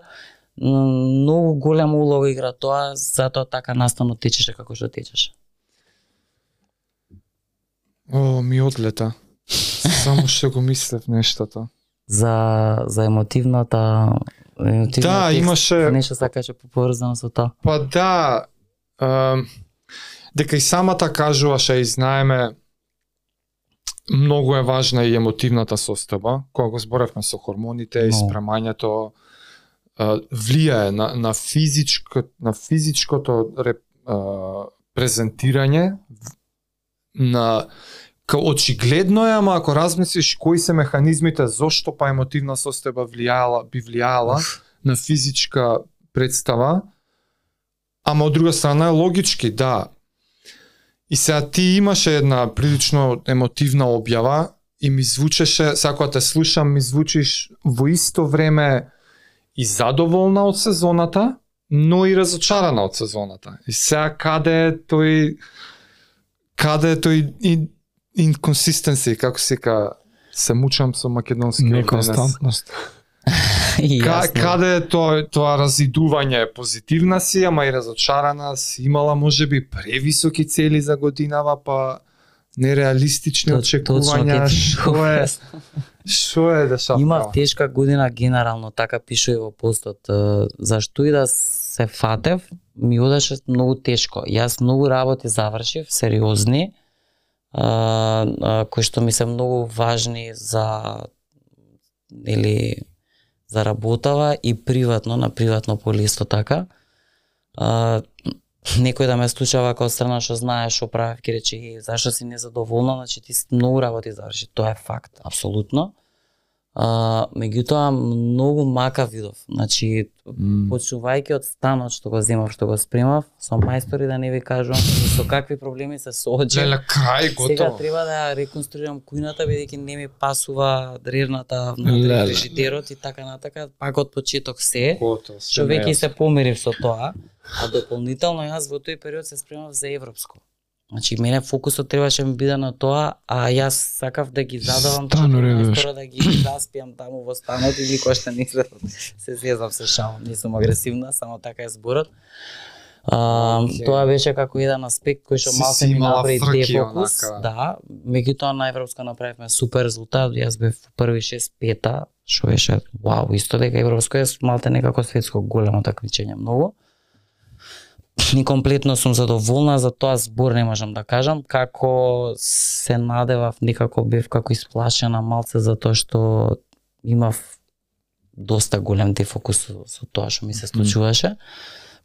Многу голема улога игра тоа, затоа така наставно течеше како што течеше. О, ми одлета. Само што го мислев нештото. За за емотивната емотивната Да, текст, имаше нешто сакаше поврзано со тоа. Па да, ем, дека и самата кажуваше и знаеме многу е важна и емотивната состојба, кога го зборевме со хормоните и спремањето влијае на на физичко на физичкото реп, е, презентирање на као очигледно е, ама ако размислиш кои се механизмите зошто па емотивна состојба влијала, би влијала на физичка представа, ама од друга страна е логички, да. И сега ти имаше една прилично емотивна објава и ми звучеше, сега кога те слушам, ми звучиш во исто време и задоволна од сезоната, но и разочарана од сезоната. И сега каде е тој каде е тој и инконсистенси, како се ка се мучам со македонски. Неконстантност. Ка, каде е тоа, тоа разидување? Позитивна си, ама и разочарана си, имала можеби превисоки цели за годинава, па нереалистични очекувања, што е, што е дешавка? Имав тешка година генерално, така пишува во постот. Зашто и да се фатев, ми одеше многу тешко. Јас многу работи завршив, сериозни, кои што ми се многу важни за или заработава и приватно, на приватно поле исто така. А, некој да ме случава како страна што знае што правев, ќе рече, «Е, зашто си незадоволна, значи ти многу работи заврши. Тоа е факт, апсолутно. А, меѓутоа многу мака видов. Значи почнувајќи од станот што го земав, што го спремав, со мајстори да не ви кажувам и со какви проблеми се соочив. Леле, крај, Сега готово. треба да реконструирам кујната бидејќи не ми пасува дрерната Леле. внатре фрижидерот и така натака, пак од почеток се. Готово. Што веќе се помирив со тоа, а дополнително јас во тој период се спремав за европско. Значи мене фокусот требаше ми биде на тоа, а јас сакав да ги задавам мајстора да ги заспиам таму во станот и никош што не се се зезам се шалам, не сум агресивна, само така е зборот. А, Океј. Тоа беше како еден аспект кој што малку ми направи дефокус, да, меѓутоа на европско направивме супер резултат, јас бев први 6 пета, што беше вау, исто дека европско е малте некако светско големо такмичење многу. И комплетно сум задоволна за тоа збор не можам да кажам, како се надевав, некако бев како исплашена малце за тоа што имав доста голем дефокус со, со тоа што ми се случуваше.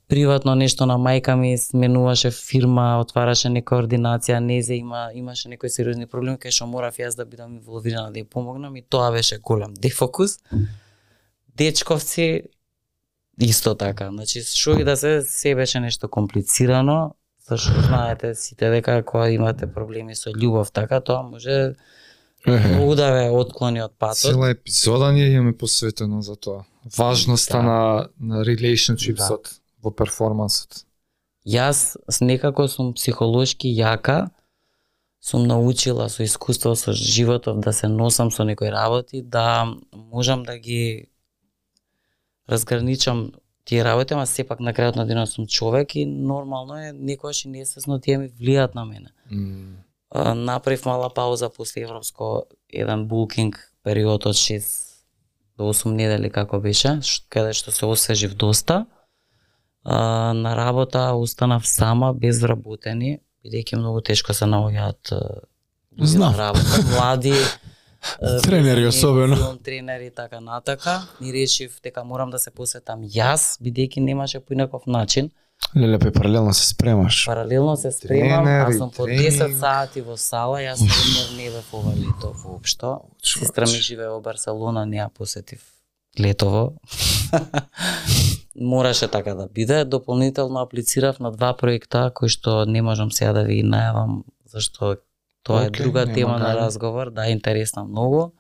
Приватно нешто на мајка ми сменуваше фирма, отвараше нека ординација, незе има имаше некои сериозни проблеми кај што морав јас да бидам инволвирана да ја помогнам и тоа беше голем дефокус. Дечковци исто така. Значи што и да се се беше нешто комплицирано, зашто знаете сите дека кога имате проблеми со љубов така, тоа може многу да ве отклони од патот. Цела епизода ние имаме посветено за тоа. Важноста Да. на на relationshipsот во перформансот. Јас с некако сум психолошки јака, сум научила со искуство со животов да се носам со некои работи, да можам да ги разграничам тие работи, ама сепак на крајот на денот сум човек и нормално е некогаш и несвесно тие ми влијаат на мене. А, направив мала пауза после европско еден булкинг период од 6 до 8 недели како беше, каде што се освежив доста. А, на работа останав сама без вработени, бидејќи многу тешко се наоѓаат Знам. на работа, млади Тренери особено. филм тренери и така натака. И решив дека морам да се посветам јас, бидејќи немаше поинаков начин. Леле, пе паралелно се спремаш. Паралелно се спремам, а сум по тренинг. 10 сати во сала, јас пример не бев ова лето воопшто. Сестра ми живее во Барселона, не ја посетив летово. Мораше така да биде. Дополнително аплицирав на два проекта кои што не можам сега да ви најавам зашто тоа е Океј, друга нема тема на разговор, да интересна многу,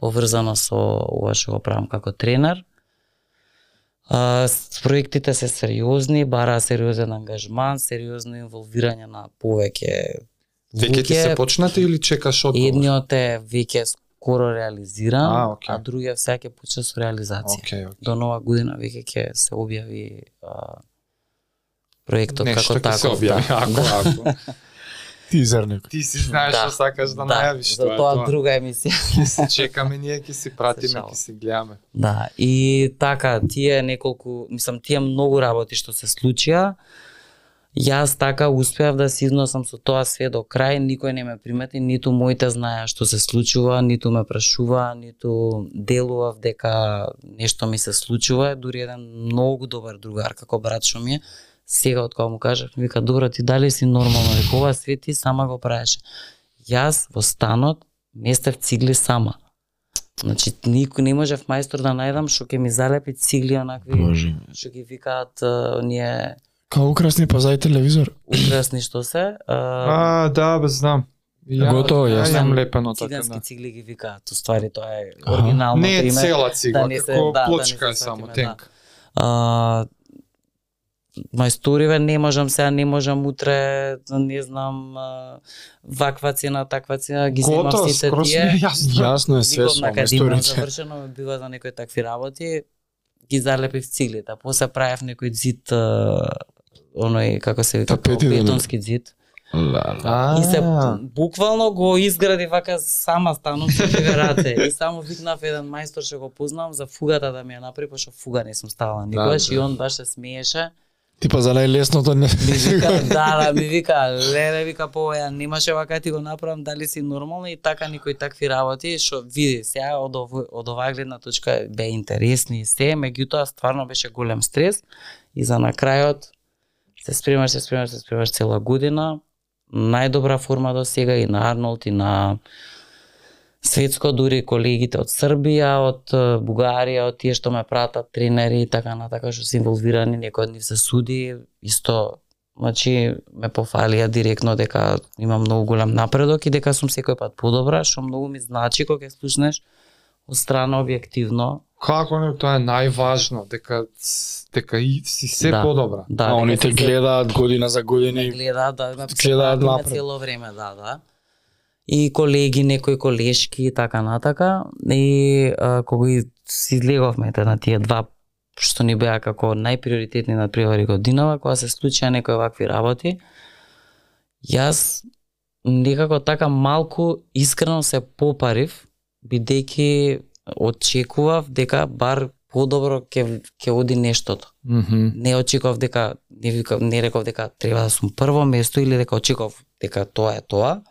поврзана со ова што го правам како тренер. А, проектите се сериозни, бара сериозен ангажман, сериозно инволвирање на повеќе Веќе ти се почнати или чекаш одговор? Едниот е веќе скоро реализиран, А, окей. а другиот сега ќе почне со реализација. Океј, океј. До нова година веќе ќе се објави а, проектот Нешто како ќе се таков. објави, да. ако, ако. Тизер некој. Ти си знаеш Да. што сакаш да, да, најавиш, за тоа е тоа тоа. друга емисија. Ќе се чекаме ние, ќе си пратиме, ќе си гледаме. Да, и така, тие неколку, мислам, тие многу работи што се случија, Јас така успеав да се износам со тоа све до крај, никој не ме примети, ниту моите знаеа што се случува, ниту ме прашува, ниту делував дека нешто ми се случува, дури еден многу добар другар како брат што ми е, Сега од кога му кажав, ми вика, добро, ти дали си нормално, вика, ова све ти сама го правиш. Јас во станот местев цигли сама. Значи, никој не можев мајстор да најдам што ќе ми залепи цигли онакви, Боже. што ги викаат а, оние Као украсни па за телевизор. украсни што се. А, А, да, бе, знам. Ја, Готово, ја имам лепено така. цигански Да. цигли ги викаат. Уствари тоа е оригинално Не е пример. цела цигла, да не се- како да, да не плочка се е само, тенк. А, мајсториве не можам сега, не можам утре, не знам, ваква цена, таква цена, ги земам сите тие. јасно. Јасно е све со мајсторите. завршено, била за некои такви работи, ги залепив циглите. После правев некој зид, а, оној, како се вика, дали? бетонски зид. Да. И се буквално го изгради вака сама станов со две раце. И само викнав еден мајстор што го познавам за фугата да ми ја направи, пошто фуга не сум ставала никогаш да. и он баш се смееше. Типа за најлесното не. Ми вика, да, да, ми вика, леле, вика, по ја немаше вака ти го направам, дали си нормално и така никои такви работи, што види, сега од, ово, од оваа гледна точка бе интересни и се, меѓутоа стварно беше голем стрес и за на крајот се спремаш, се спремаш, се спремаш цела година, најдобра форма до сега и на Арнолд и на светско, дури колегите од Србија, од Бугарија, од тие што ме пратат, тренери и така натака што се инволвирани, некој од нив се суди, исто Значи, ме пофалија директно дека имам многу голем напредок и дека сум секој пат подобра, што многу ми значи кога ќе слушнеш од страна објективно. Како не, тоа е најважно, дека дека и си се Да. подобра. Да, А дека они те си се- гледаат година за година. гледаат да ме гледаат напред. цело време, да, да. И колеги, некои колешки и така натака. И а, кога си излеговме на тие два што ни беа како најприоритетни надпревари годинава, кога се случија некои вакви работи, јас некако така малку искрено се попарив, бидејќи очекував дека бар подобро ќе ќе оди нештото Мгм. не очекував дека не не реков дека треба да сум прво место или дека очекував дека тоа е тоа,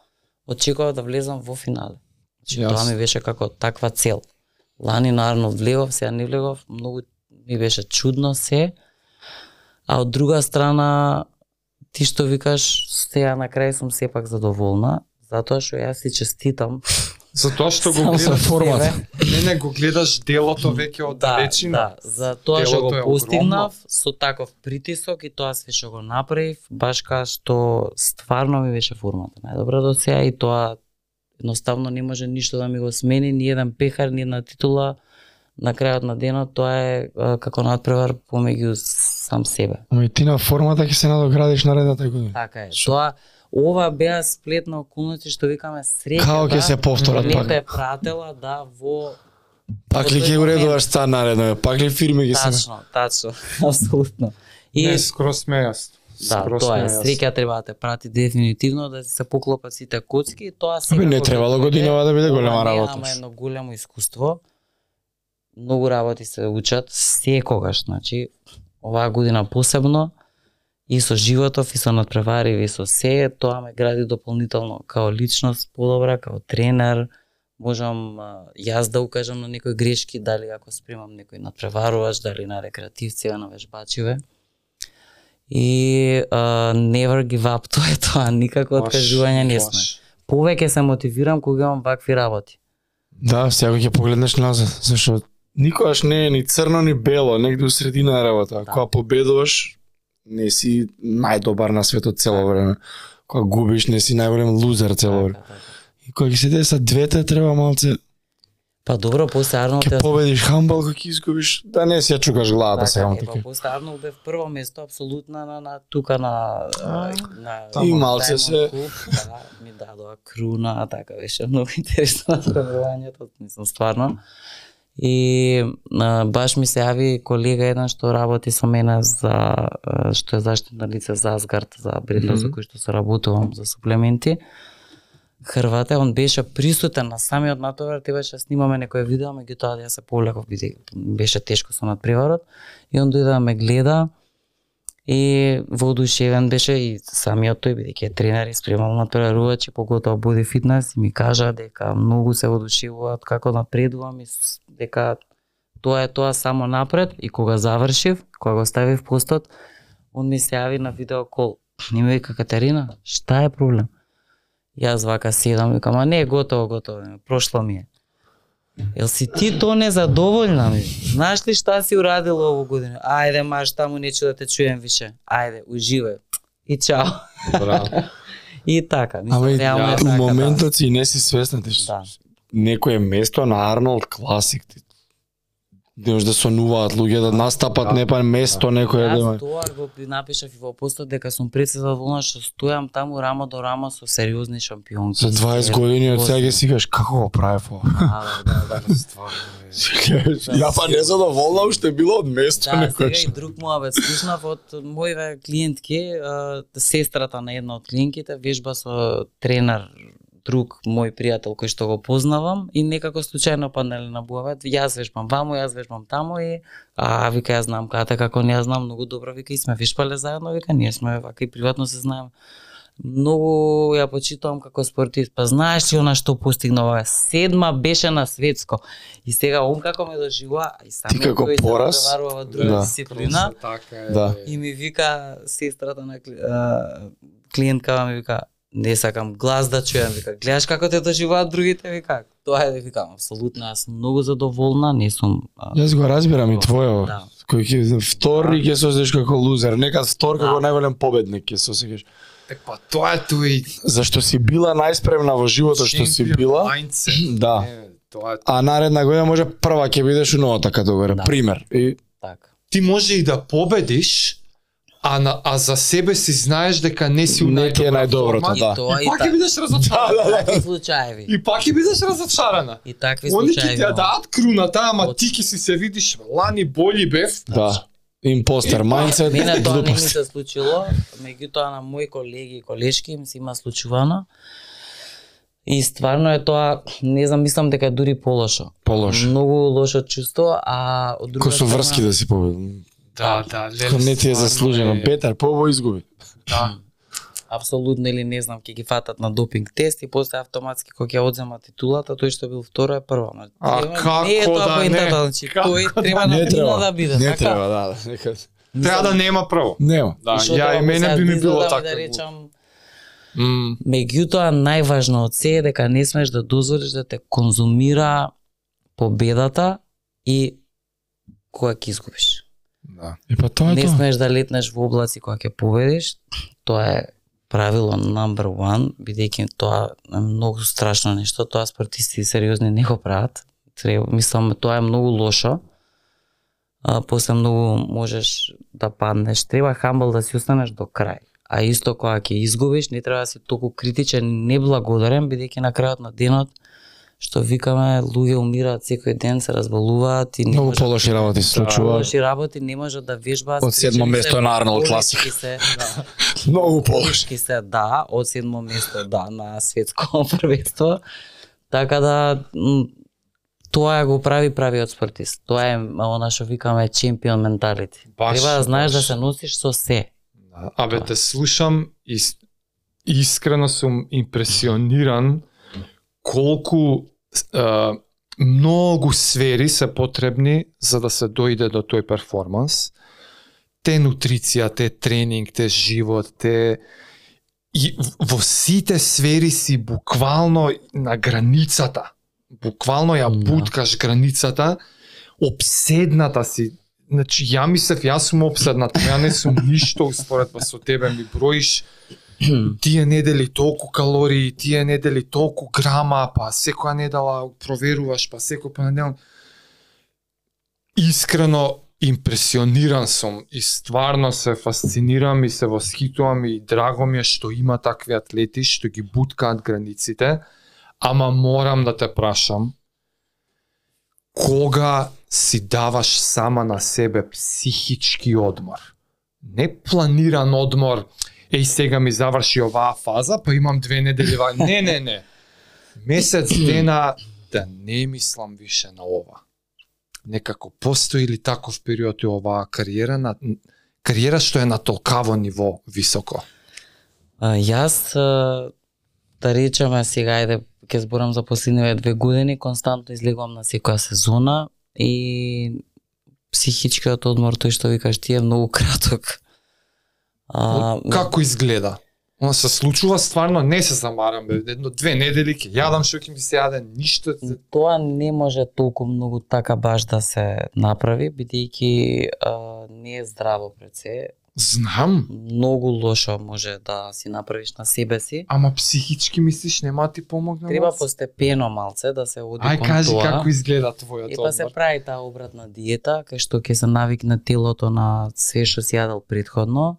очекував да влезам во финале. Значи Јасно. тоа ми беше како таква цел. Лани наравно влегов, сега не влегов, многу ми беше чудно се. А од друга страна ти што викаш, сега на крај сум сепак задоволна, затоа што јас си честитам. Затоа што го гледаш за формата. Не, не го гледаш делото веќе од Да, далечина. да, за тоа што го постигнав со таков притисок и тоа све што го направив, баш кај што стварно ми беше формата најдобра до сега и тоа едноставно не може ништо да ми го смени, ни еден пехар, ни една титула на крајот на денот, тоа е како надпревар помеѓу сам себе. Ама и ти на формата ќе се надоградиш наредната година. Така е. Шо? Тоа ова беа сплет на околности што викаме среќа. Као ќе да, се повторат не пак. бе пратела да во Пак ли ќе уредуваш стан наредно? Пак ли фирми ќе се Тачно, тачно, апсолутно. И Не, сме јасно. Да, тоа е. Среќа треба да те прати дефинитивно да се поклопат сите коцки и тоа. Абе, не кога требало годинава да биде голема не, работа. Ама едно големо искуство. Многу работи се учат секогаш, значи оваа година посебно и со животов и со надпревариви и со се, тоа ме гради дополнително као личност подобра, као тренер, можам јас да укажам на некои грешки, дали ако спремам некој надпреварувач, дали на рекреативци, на вежбачиве. И uh, never give up, тоа е тоа, никако откажување не сме. Повеќе се мотивирам кога имам вакви работи. Да, сега ќе погледнеш назад, зашто никогаш не е ни црно ни бело, негде у средина на работа. Да. Кога победуваш, не си најдобар на светот цело време. Кога губиш, не си најголем лузер цело време. Така, така. И кога ќе се десат двете, треба малце Па добро, после Арнолд ќе победиш хамбал, кога ќе изгубиш, да не си ја чукаш главата сега така, ти. па после Арнолд бев прво место апсолутно на, на тука на а, на И малце се- да, ми дадоа круна, така беше многу интересно надпреварувањето, мислам стварно. И а, баш ми се јави колега еден што работи со мене за а, што е заштитно лице за Асгард, за бредло за Мгм. кој што се работувам за суплементи. Хрвате, он беше присутен на самиот натовар, требаше да снимаме некој видео, меѓутоа јас се повлеков бидејќи беше тешко со надпреварот и он дојде да ме гледа и воодушевен беше и самиот тој бидејќи е тренер и спремал надпреварувачи, поготово боди фитнес и ми кажа дека многу се воодушевуваат како напредувам и дека тоа е тоа само напред и кога завршив, кога го ставив постот, Он ми се јави на видеокол. И ми вика, Катерина, шта е проблем? Јас вака седам, викам, а не, готово, готово, прошло ми е. Ел си ти то незадоволна ми? Знаеш ли шта си урадила ову година? Ајде, маш, таму нечу да те чуjem више. Ајде, уживај. И чао. Браво. И така, мислам, Ама и у така. да. моментот си не си свесна ти што Да. Некое место на Арнолд класик не може да сонуваат луѓе да настапат Да. не па место некое да Јас има. тоа го напишав и во постот дека сум председателна што стојам таму рама до рама со сериозни шампионки. За 20 години од сега ќе си кажеш како го правев ова. Да, да, да. Ја па незадоволна уште било од место Да, некој сега и друг муабет слушнав од моиве клиентки, сестрата на една од клиентките вежба со тренер друг мој пријател кој што го познавам и некако случајно паднале на муабет. Јас вежбам ваму, јас вежбам таму и а вика ја знам кате како не ја знам многу добро вика и сме вешпале заедно вика ние сме вака и приватно се знаеме. Многу ја почитувам како спортист. Па знаеш ли она што постигнува? Седма беше на светско. И сега он како ме доживува, и сам Ти како тој се пораз? во друга Да. дисциплина. Така е. Да. И ми вика сестрата на клиентка ми вика не сакам глас да чујам, вика, гледаш како те доживуваат другите, вика. Тоа е, викам, апсолутно, јас сум многу задоволна, не сум... Јас го разбирам и твојо. Да. Кој ќе втори ќе се осеќаш како лузер, некад втор како Да. најголем победник ќе се осеќаш. Е, па тоа е тој Зашто си била најспремна во животот што си била, mindset. Да. Тоа е а наредна година може прва ќе бидеш у новата категорија. Да. Пример. И Така. ти може и да победиш, а, на, а за себе си знаеш дека не си у Не е најдобра најдоброто, форма, да. И тоа И и, пак ќе та... бидеш разочарана. такви случаеви. И пак ќе бидеш разочарана. И такви Они ќе случаеви. ти ја има. дадат круната, ама Од- ти ќе си се видиш лани боли бев. да. Импостер мајндсет, Мене тоа не ми се случило, меѓутоа на мои колеги и колешки им се има случувано. И стварно е тоа, не знам, мислам дека е дури полошо. Полошо. Многу лошо чувство, а од друга Кој со врски да си победил. Да, да, леле. Не ти е заслужено. е- Петар, побо изгуби. Да. апсолутно или не знам ќе ги фатат на допинг тест и после автоматски кога ќе одземат титулата, тој што бил второ е прво. Ма, А треба- како не е тоа да не? значи Како тој треба Не на треба. да биде. Не така? треба, да, да. Треба да нема прво. Нема. Да, ја и мене би ми да било така. Да речам, М, Меѓутоа, најважно од се е дека не смеш да дозволиш да те конзумира победата и кога ќе изгубиш. Да. И па тоа е Не тоа. смеш да летнеш во облаци кога ќе победиш. Тоа е правило number one, бидејќи тоа е многу страшно нешто, тоа спортисти сериозни не го прават. Треба, мислам, тоа е многу лошо. А, после многу можеш да паднеш. Треба хамбл да си останеш до крај. А исто кога ќе изгубиш, не треба да си толку критичен неблагодарен, бидејќи на крајот на денот што викаме, луѓе умираат секој ден, се разболуваат и не Многу можат да полоши работи се случуваат. Лоши работи не можат да вежбаат. Од седмо место на Арнолд Класик. Се, да, Многу полоши. болешки се, да, од седмо место, да, на светско првенство. Така да, тоа ја го прави правиот спортист. Тоа е она што викаме чемпион менталити. Баш, Треба да знаеш да се носиш со се. Да. Абе, те слушам и искрено сум импресиониран колку е, многу сфери се потребни за да се дојде до тој перформанс. Те нутриција, те тренинг, те живот, те и во сите сфери си буквално на границата. Буквално ја Да. буткаш границата, обседната си. Значи, ја мислев, јас сум обседнат, ја не сум ништо успоредба со тебе, ми броиш тие недели толку калории, тие недели толку грама, па секоја недела проверуваш, па секој понеделник. Искрено импресиониран сум и стварно се фасцинирам и се восхитувам и драго ми е што има такви атлети што ги буткаат границите, ама морам да те прашам кога си даваш сама на себе психички одмор. Не планиран одмор, еј сега ми заврши оваа фаза, па имам две недели ва... Не, не, не. Месец дена да не мислам више на ова. Некако постои или таков период и оваа кариера на кариера што е на толкаво ниво високо. А, јас, да речеме сега, ајде, ќе зборам за последниве две години, константно излегувам на секоја сезона и психичкиот одмор, тој што викаш ти е многу краток. А, Како изгледа? Она се случува стварно, не се замарам, бе. едно две недели ќе јадам што ќе ми се јаде, ништо. Тоа не може толку многу така баш да се направи, бидејќи не е здраво пред се. Знам, Многу лошо може да си направиш на себе си. ама психички мислиш нема да ти помогне? Треба малце? постепено малце да се оди Ај кон кажи тоа. како изгледа твојот И па се прави таа обратна диета, кај што ќе се навикне телото на се што си јадел предходно,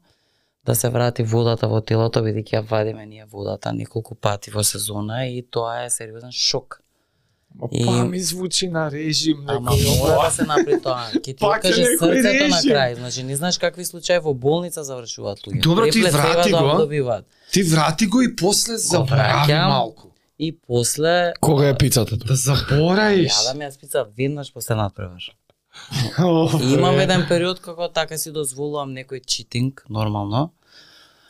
да се врати водата во телото, бидејќи ја вадиме ние водата неколку пати во сезона и тоа е сериозен шок. Ма и- па ми звучи на режим, Ама некој мора ова. да се направи тоа. Ќе ти Пак е откаже некој срцето на крај. Значи не знаеш какви случаи во болница завршуваат луѓе. Добро, ти врати да го. добиваат. Ти врати го и после заборави враќам. малку. И после Кога е пицата? Да забораиш. Јадам ја спица веднаш после надпревар. Имам еден период како така си дозволувам некој читинг, нормално.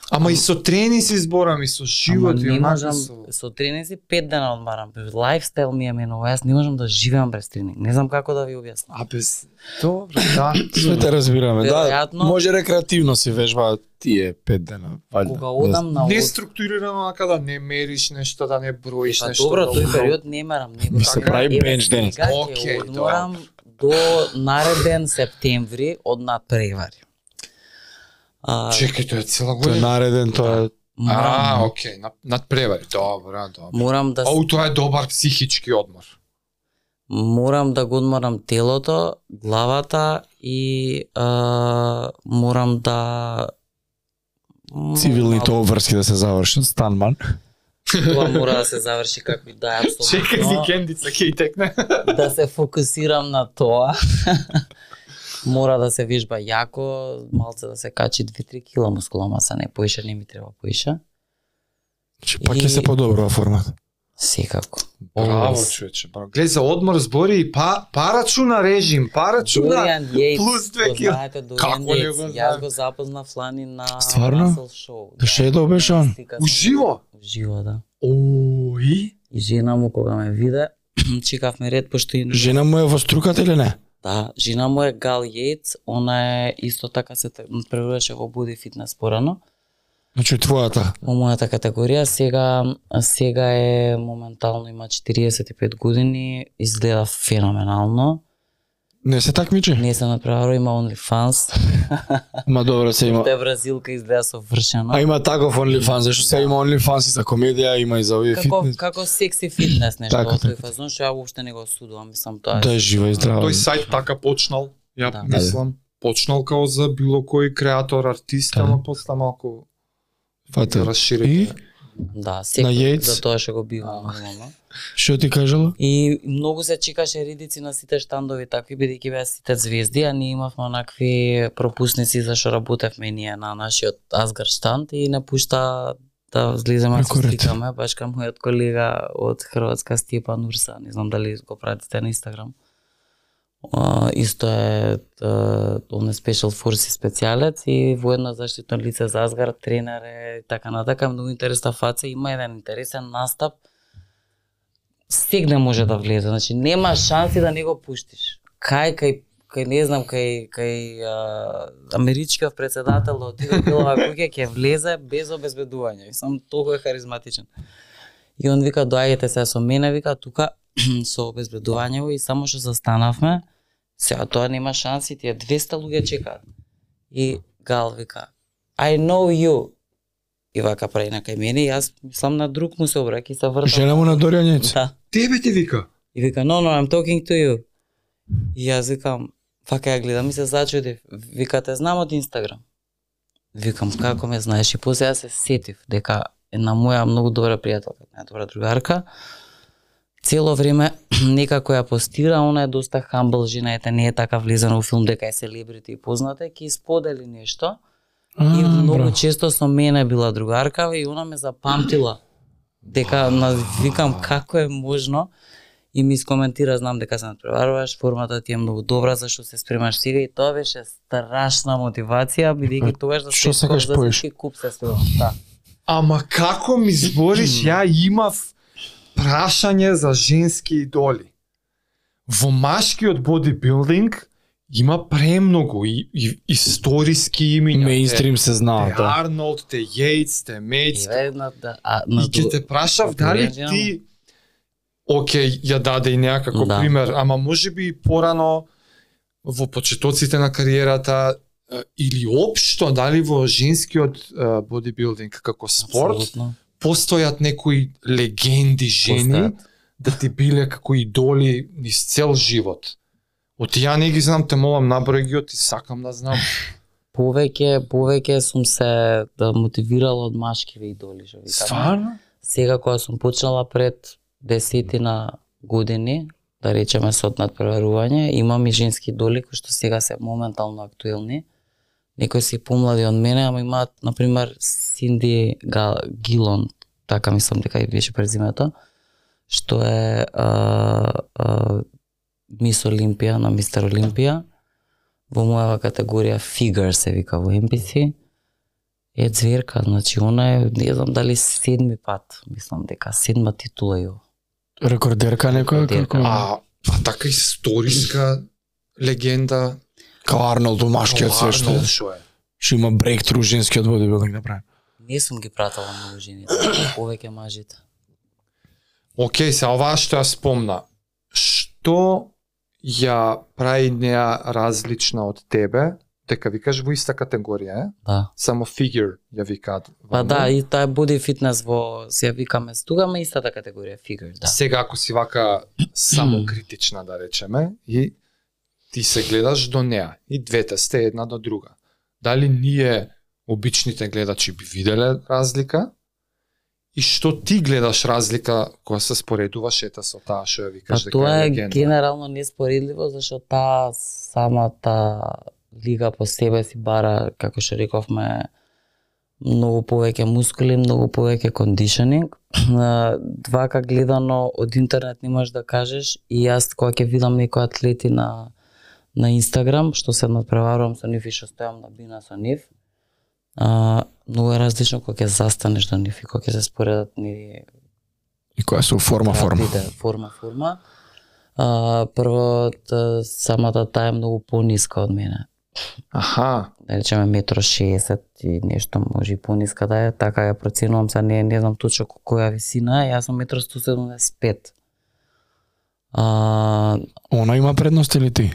Ама и со трени си зборам и со живот Ама и можам со... со тренинзи пет дена одмарам. Лайфстайл ми е менува. Јас не можам да живеам без тренинг. Не знам како да ви објаснам. А без... Добро, да. Све те разбираме. Да, Веројатно. може рекреативно си вежбаат тие пет дена. Ваljda. Кога одам на Не од... структурирано онака да не мериш нешто, да не броиш Па нешто. добро, да тој период не мерам, него Ми се така, прави бенч ден. сега ќе Океј, одморам до нареден септември од надпревари. А, Чекај, тоа е цела Тоа е година. нареден, тоа е А, морам, окей, над, надпревари. Добро, добро. морам да Оу, тоа е добар психички одмор. морам да го одморам телото, главата и а, морам да цивилните обврски да се завршат, станман. Тоа мора да се заврши како и да е Чекај, апсолутно. викендица ќе и текне. да се фокусирам на тоа. Мора да се вижба јако, малце да се качи 2-3 кила мускулна маса, не поише, не ми треба поише. Че пак ќе И- се подобрува формата. Секако. Браво, човече, браво. Гледај за одмор збори и па парачуна режим, парачуна. Дориан Јејц, плюс две го кила. знаете Дориан Како не го јас знам? го запознав лани на Стварно? Russell Show. Да шедо беше он? Слика Уживо, да. Ои. И жена му кога ме виде, чекавме ред пошто и Жена му е во струката или не? Да, жена му е Гал Јејц, она е исто така се превруваше во боди фитнес порано. Значи твојата. Во мојата категорија сега сега е моментално има 45 години, изгледа феноменално. Не се такмичи? Не се направо има OnlyFans. Ма добро се има. Те е бразилка изгледа совршено. А има таков OnlyFans, зашто сега има OnlyFans и за комедија, има и за овие како фитнес. како секси фитнес нешто Така, во тој така. фазон што ја уопште не го осудувам, мислам тоа Да жива и здрава. Тој сајт така почнал. Ја Да. мислам, почнал као за било кој креатор, артист, Да. ама после малку Фате. да расшири. И Да, секој Јејц? за тоа што го нормално. што ти кажала? И многу се чекаше ридици на сите штандови такви, бидејќи беа сите звезди, а ние имавме онакви пропусници зашто работевме ние на нашиот Асгар штанд и не пушта да излеземе да се Рекорд. сликаме, баш кај мојот колега од Хрватска Степан Урса, не знам дали го пратите на Инстаграм. Uh, исто е uh, он е специјалец и воедно заштитно лице за азгар тренер е така натака, многу интересна фаца, има еден интересен настап стигне може да влезе, значи нема шанси да не го пуштиш. Кај кај кај не знам кај кај а, америчкиот председател да отиде Белова куќа ќе влезе без обезбедување. Сам толку е харизматичен. И он вика доаѓете се со мене, вика тука со обезбедување и само што застанавме, сега тоа нема шанси, тие 200 луѓе чекаат. И Гал вика I know you. И вака прави на кај мене и јас мислам на друг му се обраќа и се вртам. Жена му на Доријан Јејц? Да. Тебе ти вика. И вика, no, no, I'm talking to you. И јас викам, фака ја гледам и се зачудив. Вика, те знам од Инстаграм. Викам, како ме знаеш? И после јас се сетив дека една моја многу добра пријателка, најдобра другарка, цело време некако ја постира, она е доста хамбл жена, ете не е така влезена у филм дека е селебрити и позната, ќе сподели нешто. И многу често со мене била другарка и она ме запамтила дека на, викам како е можно и ми искоментира знам дека се надпреваруваш, формата ти е многу добра зашто се спремаш сега и тоа беше страшна мотивација бидејќи тогаш да Што се сакаш за поеш? секој куп се спремам. Да. Ама како ми збориш, ја имав прашање за женски идоли. Во машкиот бодибилдинг има премногу и, и историски имиња. Мейнстрим се знаат, те да. Арнолд, те Јейтс, те Мейтс. Еве на да а, на И ќе те прашав дали ти Океј, ја даде и неа како Да. пример, ама може би и порано во почетоците на кариерата или општо дали во женскиот бодибилдинг како спорт Апсолутно. Постојат некои легенди жени Постојат. да ти биле како идоли низ цел живот. Од ја не ги знам, те молам наброј ги и сакам да знам. Повеќе, повеќе сум се да мотивирала од машкиве идоли, што. Стварно? Сега кога сум почнала пред десетина години, да речеме со надпреварување, имам и женски идоли кои што сега се моментално актуелни. Некои се помлади од мене, ама имаат, например, Синди Гилон, така мислам дека и беше презимето, што е а, а, Мис Олимпија на Мистер Олимпија. Во мојава категорија Figure се вика во NPC. Е зверка, значи она е, не знам дали седми пат, мислам дека седма титула ја. Рекордерка некоја Рекордерка. како А, а така историска легенда као Арнолд у машкиот се што Арнолд што има брейктру женскиот бодибилдинг да прави. Не сум ги пратала многу жените, повеќе мажите. Океј, се ова што ја спомна. Што ја прави неа различна од тебе? Дека викаш во иста категорија, е? Да. Само figure ја викаат. Па да, и таа боди фитнес во се ја викаме стугаме истата категорија figure, да. Сега ако си вака само критична да речеме и ти се гледаш до неа и двете сте една до друга. Дали ние обичните гледачи би виделе разлика? И што ти гледаш разлика кога се споредуваш ета со таа што ја викаш дека тоа е легенда? генерално неспоредливо зашто таа самата лига по себе си бара, како што рековме, многу повеќе мускули, многу повеќе кондишенинг. Двака гледано од интернет не можеш да кажеш и јас кога ќе видам некои атлети на на Инстаграм, што се надпреварувам со нив и што стојам на бина со нив, а, многу е различно кога ќе застанеш до нив и кога ќе се споредат ни И која се форма форма. Да, форма, форма. А, прво, т- самата таа е многу пониска од мене. Аха, Да речеме метро 60 и нешто може и пониска да е, така ја проценувам, са не, не знам точно ко- која висина, е, јас сум метро 175. А, Она има предност или ти?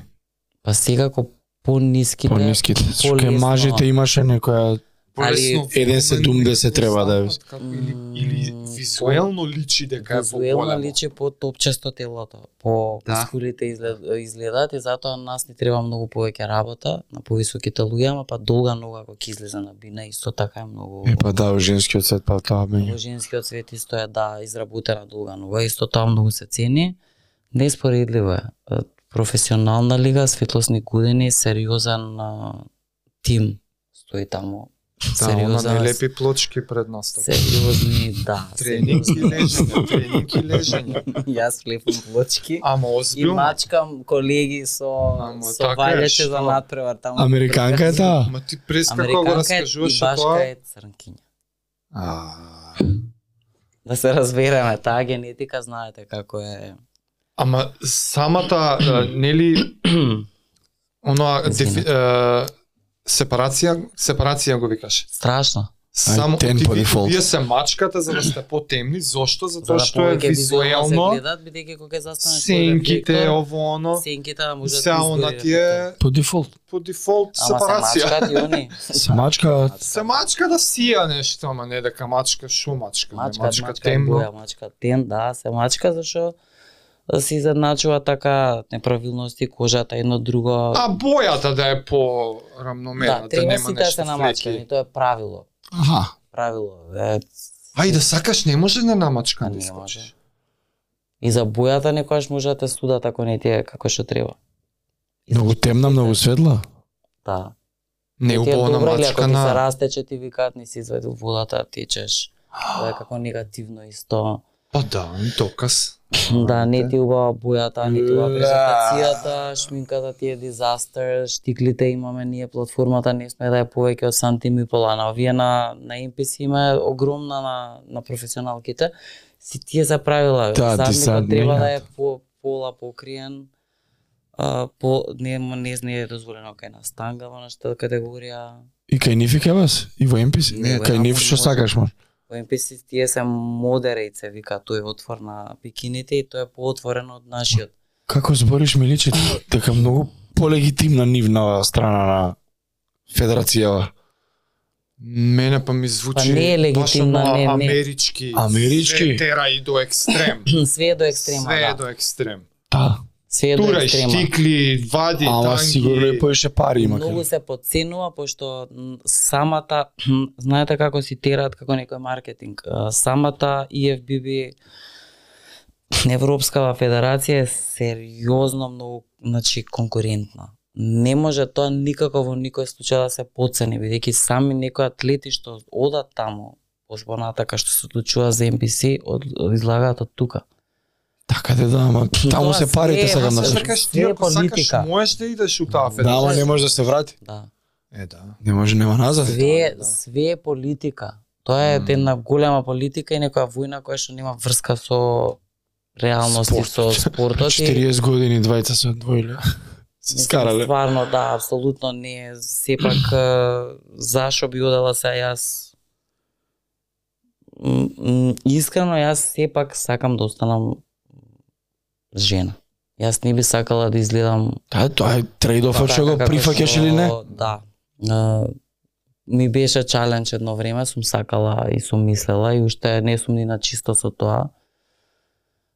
па секако пониските, Пониските. Полесно. мажите имаше некоја Али- 1,70 треба да е. Или, или визуелно личи дека е Визуелно поголемо. личи по топчесто телото, по Да. мускулите изглед, изгледаат и затоа нас ни треба многу повеќе работа на повисоките луѓе, ама па долга нога ако ќе излезе на бина, исто така е многу Е па да, у женскиот свет па тоа Во меѓу. женскиот свет исто е да изработена долга нога, исто тоа многу се цени. Неспоредливо е. Е, Професионална лига, светлосни години, сериозен а, тим стои таму. Да, Сериозен, лепи плочки пред настап. сериозни, да. Тренинг и лежење, тренинг и лежење. Јас лепам плочки. Ама И озбилно. мачкам колеги со Ама со така е, валјаче за надпревар таму. Американка е таа? Ма ти прес како го Американка е и раскажуваше башка тоа. е црнкиња. А, Да се разбереме, таа генетика знаете како е. Ама самата, нели, оноа, сепарација, сепарација го викаш. Страшно. Само ти, вие се мачкате за да сте потемни, зошто? За Затоа да што е визуелно се гледат, бидејќи кога застанеш сенките, ово оно, сенките може да се ти она ти е По дефолт. по дефолт Ама се сепарација. мачкат и они. Се мачка Се мачка да сија нешто, ама не дека мачка, шо мачка, мачка мачкат темно. боја, мачкат тен, да, се мачка зашо се изедначува така неправилности кожата едно друго. А бојата да е по рамномерна, да, да, нема сите да нешто се намачкани, тоа е правило. Аха. Правило. Е, А и да сакаш не може да намачка А, да не искочиш. може. и за бојата некојаш може да те судат ако не ти е како што треба. И Многу темна, многу светла. Не Да. Ти е убаво ли, ако ти се намачкана. растече ти викаат не си извадил водата, течеш. Тоа е како негативно исто. Па да, доказ. Да, не ти убава бојата, не ти убава Да. презентацијата, шминката ти е дизастер, штиклите имаме ние платформата не сме да е повеќе од сантим и пола, на овие на на NPC има е огромна на на професионалките. Си тие за правила, Да, сад треба да е по пола покриен. а, по не не не е дозволено кај нас танга во нашата категорија. И кај нив и кај вас? И во MPC? Не, кај нив Енамор што сакаш може. Во тие се модерейт се вика тој отвор на бикините и тоа е поотворено од нашиот. Како збориш ми личи дека многу полегитимна нивна страна на федерацијава. Мене па ми звучи Па не е оно не, не. амерички. Амерички? Све тера и до екстрем. Све е до екстрема, Све е да. до екстрем. Да. Све е до Турај, екстрема. штикли, вади, Ама танки. сигурно и поише пари има. Многу се подценува пошто самата знаете како си тераат како некој маркетинг. Самата EFBB Европскава федерација е сериозно многу значи конкурентна. Не може тоа никако во никој случај да се подцени бидејќи сами некои атлети што одат таму понатака што се одлучува за NPC од, излагаат од тука. Така де да, ама таму Тоа се парите сакам да ма Се кажеш, ти ако сакаш, политика. можеш да идеш у таа Да, федерација. ама не може да се врати. Да. Е, да. Не може, нема назад. Све, да. све е политика. Тоа е Мм. една голема политика и некоја војна која што нема врска со реалности, со спортот. и- 40 години двајца се одвоиле. Се скарале. Стварно, да, апсолутно не е. Сепак, зашо би одела се јас? Искрено, јас сепак сакам да останам жена. Јас не би сакала да изгледам Да, тоа е трейдофот што го така како прифаќаш што- или не? Да. Е, ми беше чалендж едно време, сум сакала и сум мислела и уште не сум ни на чисто со тоа.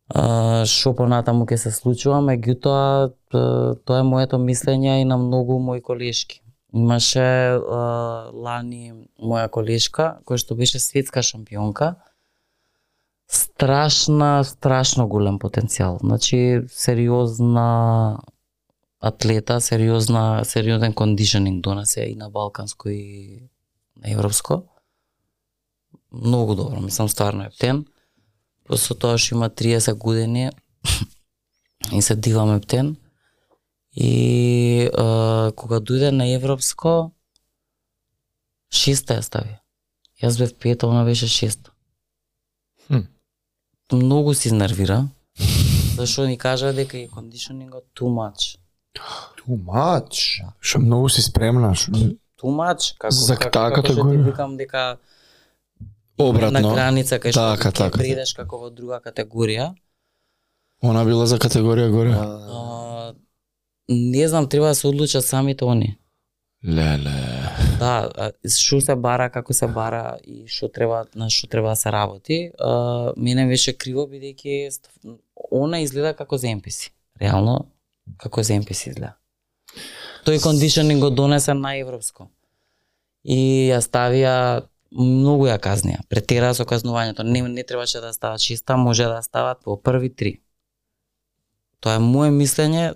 А, што понатаму ќе се случува, меѓутоа тоа е моето мислење и на многу мои колешки. Имаше а, лани моја колешка која што беше светска шампионка. Страшна, страшно голем потенцијал. Значи сериозна атлета, сериозна, сериозен кондишенинг донесе и на балканско и на европско. Многу добро, мислам стварно е птен. Просто тоа што има 30 години и се дивам птен. И е, кога дојде на европско, шеста ја стави. Јас бев пета, она беше шеста. Хм. Многу се изнервира, зашто ни кажа дека и кондишенингот too much. Too much. Што многу си спремна, што too much, како, За како, таа како што ти категорија? викам дека обратно. на граница кај што Така, ти ќе така. бредеш како во друга категорија. Она била за категорија горе. А, не знам, треба да се одлучат самите они. Леле. Да, што се бара, како се бара и што треба на што треба да се работи. А, мене беше криво бидејќи она изгледа како земписи. Реално како земписи изгледа. Тој кондишнинг го донесе на европско. И ја ставија многу ја казнија. Претера со казнувањето. Не, не требаше да стават шеста, може да стават по први три. Тоа е мое мислење,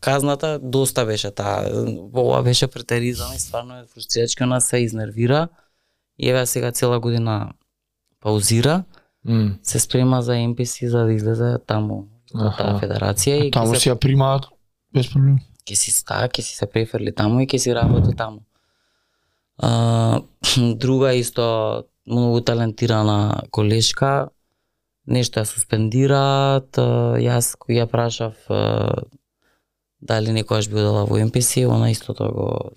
казната доста беше таа. Ова беше претеризано и стварно е фрустрирачки, она се изнервира. И еве сега цела година паузира, М. се спрема за NPC за да излезе таму во таа федерација и Таму си ја примаат без проблем. ќе си ста, ќе си се преферли таму и ќе си работи таму. А, друга исто многу талентирана колешка, нешто ја суспендираат, јас кој ја прашав дали некогаш би одела во MPC, она истото го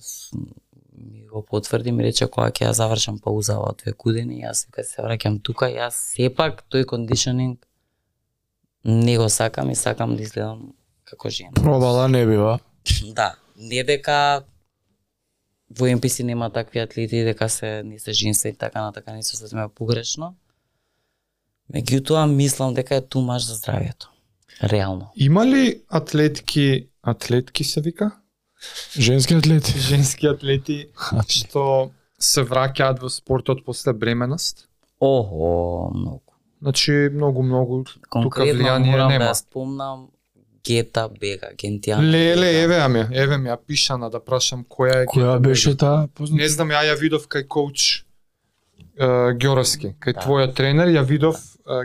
ми го потврди, ми рече кога ќе ја завршам пауза од две години, јас вика се враќам тука, јас сепак тој кондишенинг не го сакам и сакам да изгледам како жена. Пробала не бива. Да, не дека во MPC нема такви атлети дека се не се женства и така на така не се сме погрешно. Меѓутоа мислам дека е тумаш за здравието. Реално. Има ли атлетки, атлетки се вика? Женски атлети. Женски атлети што се враќаат во спортот после бременост? Охо, многу. Значи, многу, многу. Конкретно влијание морам нема. да ја спомнам Гета Бега, Гентијана. Леле, еве ја ме, еве ми ја пишана да прашам која е Која Гета беше таа позната? Не знам, ја ја видов кај коуч е, Ѓоровски, кај Да. твојот тренер, ја видов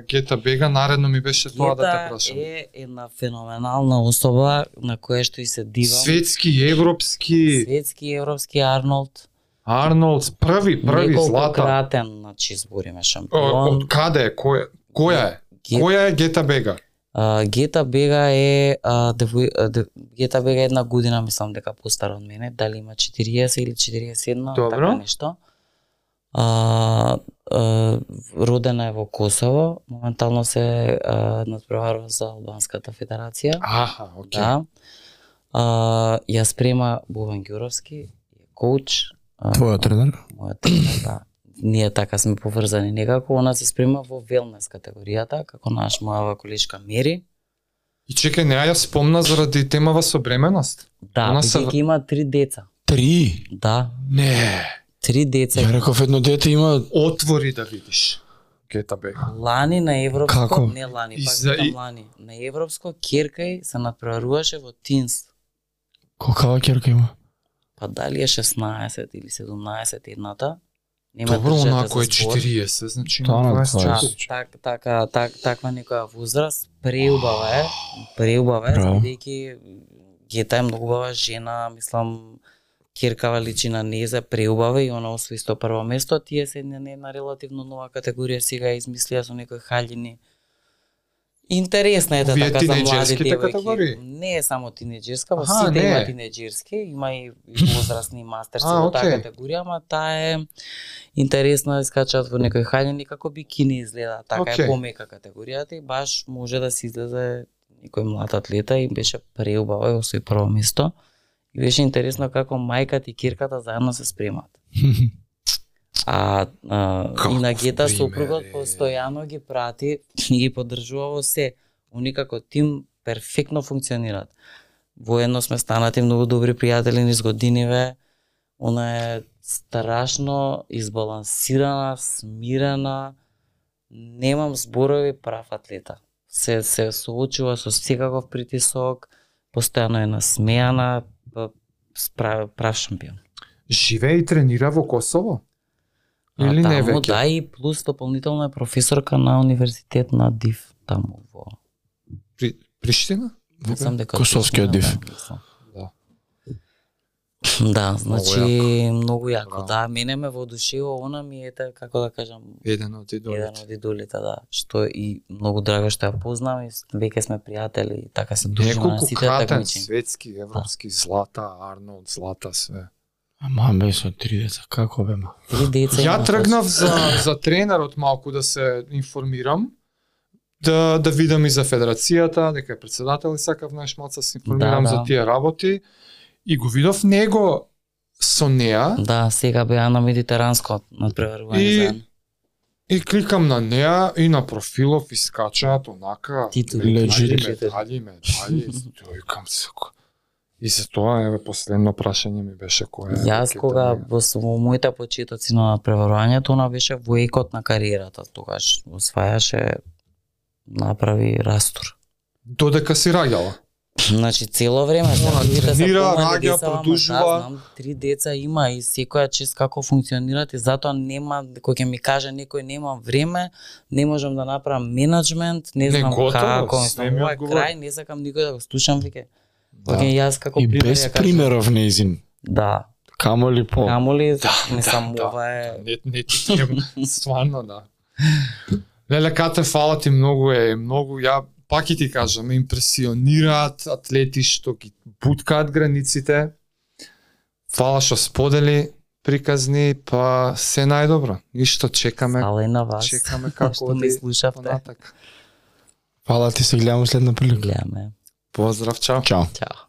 Гета Бега, наредно ми беше тоа да те Гета прашам. е една феноменална особа на која што и се дивам. Светски, европски, Светски, европски Арнолд. Арнолд, први, први Неколку злата. кратен, значи, збориме шампион. Од каде е? Која, која е? Ге- Која е Гета Бега? А, Гета Бега е а, девој, а, де, Гета Бега е една година мислам дека постара од мене, дали има 40 или 41, Добро. така нешто. А, а, родена е во Косово, моментално се а, надпреварува за Албанската федерација. Аха, окей. Да. А, ја спрема Бован Ѓуровски, е коуч. а, Твојот тренер? мојот тренер, да. Ние така сме поврзани некако, она се спрема во велнес категоријата, како наш мојава колешка Мери. И чекај, неа ја спомна заради темава со бременост. Да, Она се- има три деца. Три. Да, Не. Три деца. Ја реков едно дете има Отвори да видиш. Гета бе. Лани на европско, Како? не лани, пак за- и- лани. На европско Киркај се надпреваруваше во Тинс. колкава ќерка има? Па дали е 16 или 17 едната? Нема Добро, онако е за збор. 40, значи има на 24. Так, така, так, таква некоја возраст, преубава е, преубава е, Браво. бидејќи Гета е многу убава жена, мислам, Киркава личи на незе, преубава и она освои 101 место, тие се на една релативно нова категорија сега ја измислија со некои халјини. Интересна е да така за млади девојки. категории? Не е само тинеџерска, во сите не. има тинеџерски, има и возрастни мастерси во таа категорија, ама таа е интересна, искачаат во некои хаљини како бикини изгледа, така Окей. е помека категоријата и баш може да се излезе некој млад атлета и беше преубава и освои прво место. И беше интересно како мајката и кирката заедно се спремат. А, а и на Гета сопругот е. постојано ги прати и ги поддржува во се. Они како тим перфектно функционираат. Воедно сме станати многу добри пријатели низ годиниве. Она е страшно избалансирана, смирена. Немам зборови прав атлета. Се се соочува со секаков притисок, постојано е насмеана, прав, прав шампион. Живее и тренира во Косово? Или а, не таму, веќе? Да, и плюс дополнително е професорка на универзитет на ДИВ таму во При, Приштина? Мислам дека Косовскиот див. Да. Да. Да, значи многу јако. Браво. Да, мене ме воодушевува она ми е ете, како да кажам, Еден од еден идолите. од идолите, да, што и многу драго што ја познам и веќе сме пријатели и така се дружиме на сите такмичи. светски, европски, злата, Арнолд, злата, све. Ама бе со три деца, како бе ма? Три деца Ја има, тргнав за, за тренерот малку да се информирам, да, да видам и за федерацијата, дека е председател и сакав знаеш малку да се информирам Да, за да. тие работи. И го видов него со неа Да, сега беа на медитеранско надпреварување И- заедно. и кликам на неа и на профилов искачаат онака Титули, медали, медали, медали. Тој викам се. И за тоа еве последно прашање ми беше која е Јас кога во моите почетоци на преварувањето, она беше во екот на кариерата, тогаш освајаше направи растур. додека си раѓала. Значи цело време се другите се тренира, деца, ама продужува. Да, знам, три деца има и секоја чест како функционираат и затоа нема кој ќе ми каже некој нема време, не можам да направам менеджмент, не Не, знам готово, како, мислам, ова одговори. крај, не сакам никој да го слушам веќе. Да. Кога јас како И пример без ја примеров неизин. Да, Камо ли по? камоли, мислам, да, ова е Не, не ти тема, стварно да. Леле Кате, фала ти многу е, многу ја пак и ти кажам, ме импресионираат атлети што ги буткаат границите. Фала што сподели приказни, па се најдобро. Ништо чекаме, Фала и на вас. чекаме како што ме оди слушавте. понатак. Фала ти се гледаме следна прилика. Гледаме. Поздрав, чао. Чао. Чао.